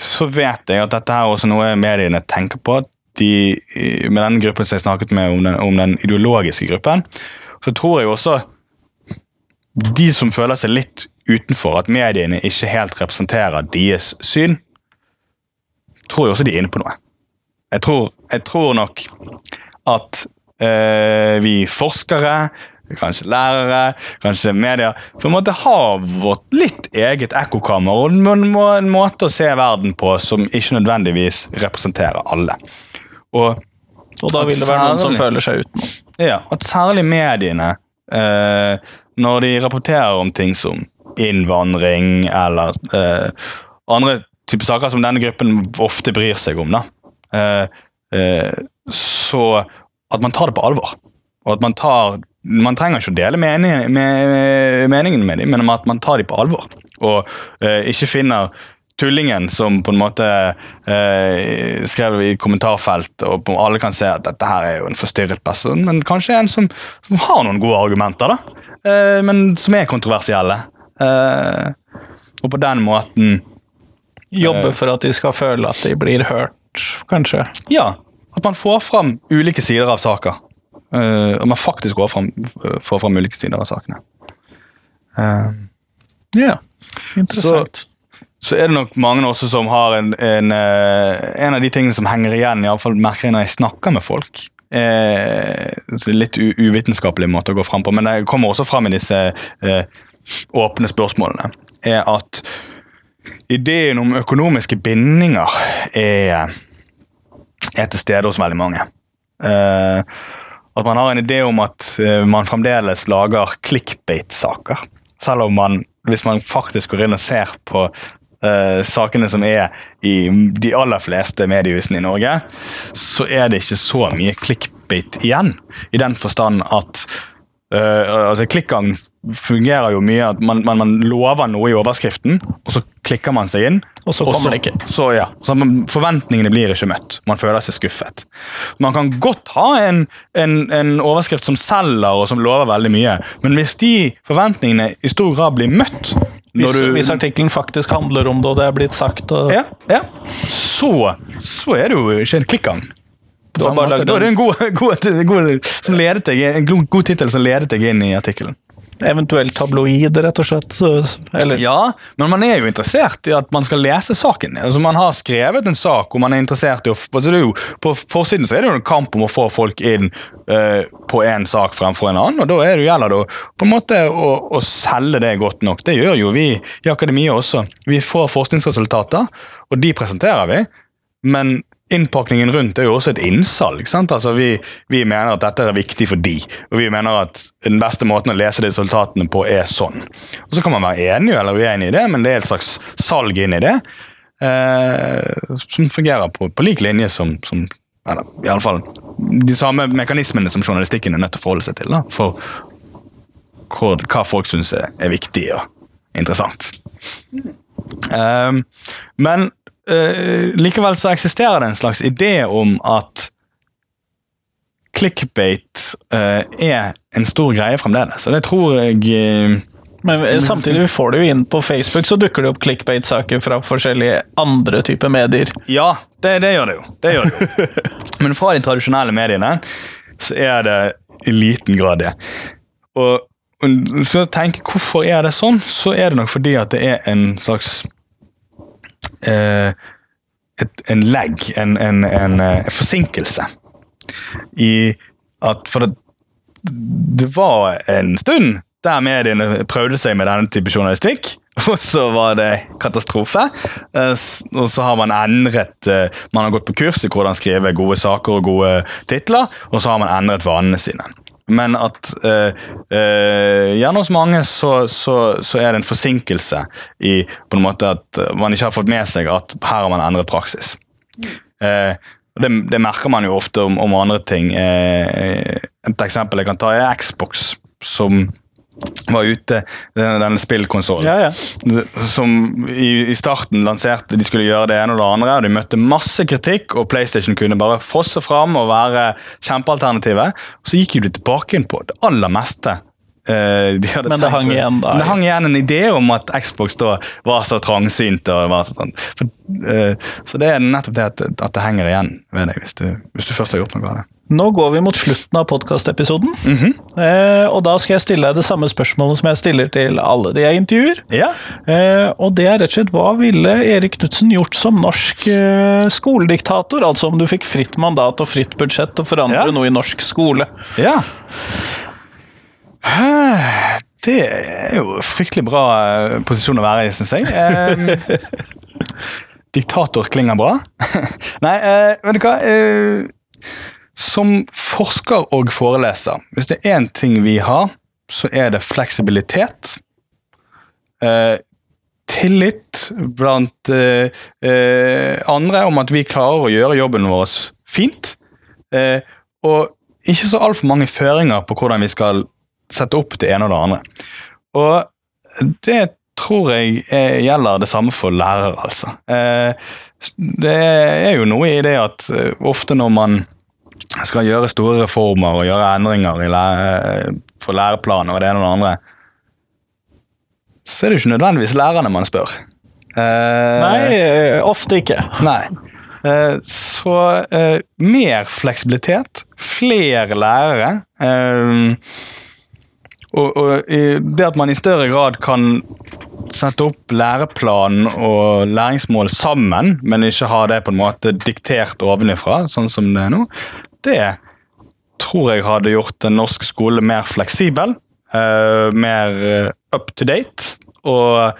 [SPEAKER 2] så vet jeg at dette er også noe mediene tenker på. De, med den gruppen som jeg snakket med om den, om den ideologiske gruppen, så tror jeg også de som føler seg litt utenfor, at mediene ikke helt representerer deres syn, tror jeg også de er inne på noe. Jeg tror, jeg tror nok at øh, vi forskere, kanskje lærere, kanskje media, på en måte har vårt litt eget ekkokammer og en måte å se verden på som ikke nødvendigvis representerer alle. Og
[SPEAKER 1] Og da vil det være noen som føler seg utenom.
[SPEAKER 2] ja, at særlig mediene, eh, når de rapporterer om ting som innvandring eller eh, andre typer saker som denne gruppen ofte bryr seg om, da, eh, eh, så at man tar det på alvor. Og at man tar Man trenger ikke å dele meningene med, meningen med dem, men at man tar dem på alvor. Og eh, ikke finner tullingen som på en måte eh, skrev i kommentarfelt, og på- alle kan se at dette her er jo en forstyrret person, men kanskje en som, som har noen gode argumenter, da. Eh, men som er kontroversielle. Eh, og på den måten
[SPEAKER 1] Jobbe for at de skal føle at de blir hørt, kanskje.
[SPEAKER 2] Ja, at man får fram ulike sider av saker. Eh, og man faktisk går fram, får fram ulike sider av sakene. Eh,
[SPEAKER 1] Ja, interessant.
[SPEAKER 2] så er det nok mange også som har en En, eh, en av de tingene som henger igjen, iallfall merker jeg når jeg snakker med folk. Eh, så det er litt uvitenskapelig måte å gå fram på, men det kommer også fram i disse eh, åpne spørsmålene, er at ideen om økonomiske bindinger er, er til stede hos veldig mange. Eh, at man har en idé om at eh, man fremdeles lager clickbait-saker. Selv om man, hvis man faktisk går inn og ser på eh, sakene som er i de aller fleste mediehusene i Norge, så er det ikke så mye clickbait igjen. I den forstand at uh, altså Klikkgang fungerer jo mye at man, man, man lover noe i overskriften, og så klikker man seg inn.
[SPEAKER 1] Og så kommer det ikke.
[SPEAKER 2] Så, ja, så man, Forventningene blir ikke møtt. Man føler seg skuffet. Man kan godt ha en, en, en overskrift som selger og som lover veldig mye, men hvis de forventningene i stor grad blir møtt
[SPEAKER 1] Hvis,
[SPEAKER 2] du-
[SPEAKER 1] hvis artikkelen faktisk handler om det, og det er blitt sagt og
[SPEAKER 2] ja, ja. Så, så er det jo ikke en
[SPEAKER 1] bare
[SPEAKER 2] Da er det en god, [laughs] god, god, som ledet deg, en god, god tittel som ledet deg inn i artikkelen.
[SPEAKER 1] Eventuelt tabloid, rett og slett. Eller
[SPEAKER 2] Ja, men man er jo interessert i at man skal lese saken. Altså Man har skrevet en sak og man er interessert i å altså jo, På forsiden så er det jo en kamp om å få folk inn uh, på én sak fremfor en annen. og Da er det gjelder det på en måte å, å selge det godt nok. Det gjør jo vi i akademiet også. Vi får forskningsresultater, og de presenterer vi. Men innpakningen rundt er jo også et innsalg. Altså vi, vi mener at dette er viktig for de, og vi mener at den beste måten å lese resultatene på er sånn. Og Så kan man være enig eller uenig i det, men det er et slags salg inn i det. Eh, som fungerer på, på lik linje som, som eller i alle fall de samme mekanismene som journalistikken er nødt til å forholde seg til. da, For hvor, hva folk syns er, er viktig og interessant. Eh, men eh, likevel så eksisterer det en slags idé om at clickbait uh, er en stor greie fremdeles. Og det tror jeg eh,
[SPEAKER 1] Men samtidig får du jo inn på Facebook, så dukker det opp clickbait-saker fra forskjellige andre typer medier.
[SPEAKER 2] Ja, det, det gjør det jo. Det gjør det jo. [laughs] Men fra de tradisjonelle mediene så er det i liten grad det. Og, så jeg tenker hvorfor er det sånn, så er det nok fordi at det er en slags eh, et, En legg, en, en, en, eh, forsinkelse, i at For det, det var en stund der mediene prøvde seg med denne type journalistikk. [laughs] Og så var det katastrofe. Eh, Og så har man endret eh, Man har gått på kurs i hvordan skrive gode saker og gode titler, og så har man endret vanene sine. Men at eh, eh, gjerne hos mange så, så, så er det en forsinkelse i på en måte at man ikke har fått med seg at her har man endret praksis. Eh, det, det merker man jo ofte om, om andre ting. Eh, et eksempel jeg kan ta er Xbox, som var ute, denne, denne spillkonsollen.
[SPEAKER 1] Ja, ja.
[SPEAKER 2] Som i, i starten lanserte de skulle gjøre det ene og det andre, og de møtte masse kritikk, og PlayStation kunne bare fosse fram og være kjempealternativet. Og så gikk de tilbake inn på det aller meste. eh, de
[SPEAKER 1] Men det
[SPEAKER 2] tenkt-
[SPEAKER 1] hang igjen da,
[SPEAKER 2] Det hang igjen en idé om at Xbox da var så trangsynt. Og var så, sånn. For, eh, så det er nettopp det at, at det henger igjen ved deg, hvis du, hvis du først har gjort noe av det.
[SPEAKER 1] Nå går vi mot slutten av podkastepisoden, eh, og da skal jeg stille deg det samme spørsmålet som jeg stiller til alle de jeg intervjuer.
[SPEAKER 2] Ja.
[SPEAKER 1] Eh, og det er rett og slett hva ville Erik Knutsen gjort som norsk eh, skolediktator? Altså om du fikk fritt mandat og fritt budsjett å forandre
[SPEAKER 2] Ja.
[SPEAKER 1] noe i norsk skole.
[SPEAKER 2] Ja. Det er jo fryktelig bra eh, posisjon å være i, syns jeg. Eh, [laughs] diktator klinger bra. [laughs] Nei, eh, vet du hva? Eh, som forsker og foreleser, hvis det er én ting vi har, så er det fleksibilitet. Eh, tillit blant eh, eh, andre om at vi klarer å gjøre jobben vår fint. Eh, og ikke så altfor mange føringer på hvordan vi skal sette opp det ene og det andre. Og det tror jeg er, gjelder det samme for lærere, altså. Eh, det er jo noe i det at eh, ofte når man skal gjøre store reformer og gjøre endringer i lære, for læreplaner og det ene og det andre, så er det jo ikke nødvendigvis lærerne man spør. Eh,
[SPEAKER 1] Nei, eh, ofte ikke.
[SPEAKER 2] Nei. Eh, Så eh, mer fleksibilitet, flere lærere. eh, og, og det at man i større grad kan sette opp læreplan og læringsmål sammen, men ikke ha det på en måte diktert ovenifra, sånn som det er nå, det tror jeg hadde gjort den norske skole mer fleksibel, eh, mer eh, up to date, og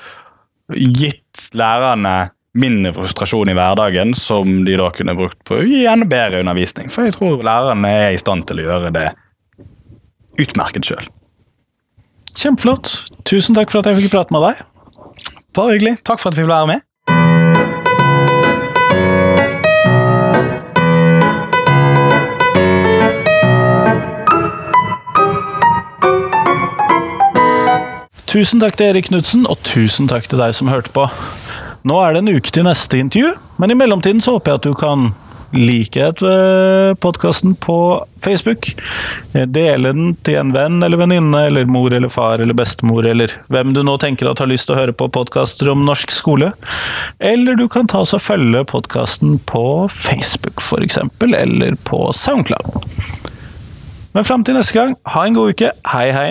[SPEAKER 2] gitt lærerne mindre frustrasjon i hverdagen som de da kunne brukt på å gi enda bedre undervisning. For jeg tror lærerne er i stand til å gjøre det utmerket sjøl.
[SPEAKER 1] Kjempeflott. Tusen takk for at jeg fikk prate med deg.
[SPEAKER 2] Bare hyggelig. Takk for at vi fikk være med.
[SPEAKER 1] Tusen takk til Erik Knutsen, og tusen takk til deg som hørte på. Nå er det en uke til neste intervju, men i mellomtiden så håper jeg at du kan like podkasten på Facebook. Dele den til en venn eller venninne eller mor eller far eller bestemor eller hvem du nå tenker at har lyst til å høre på podkaster om norsk skole. Eller du kan ta oss og følge podkasten på Facebook f.eks., eller på Soundcloud. Men fram til neste gang, ha en god uke. Hei, hei.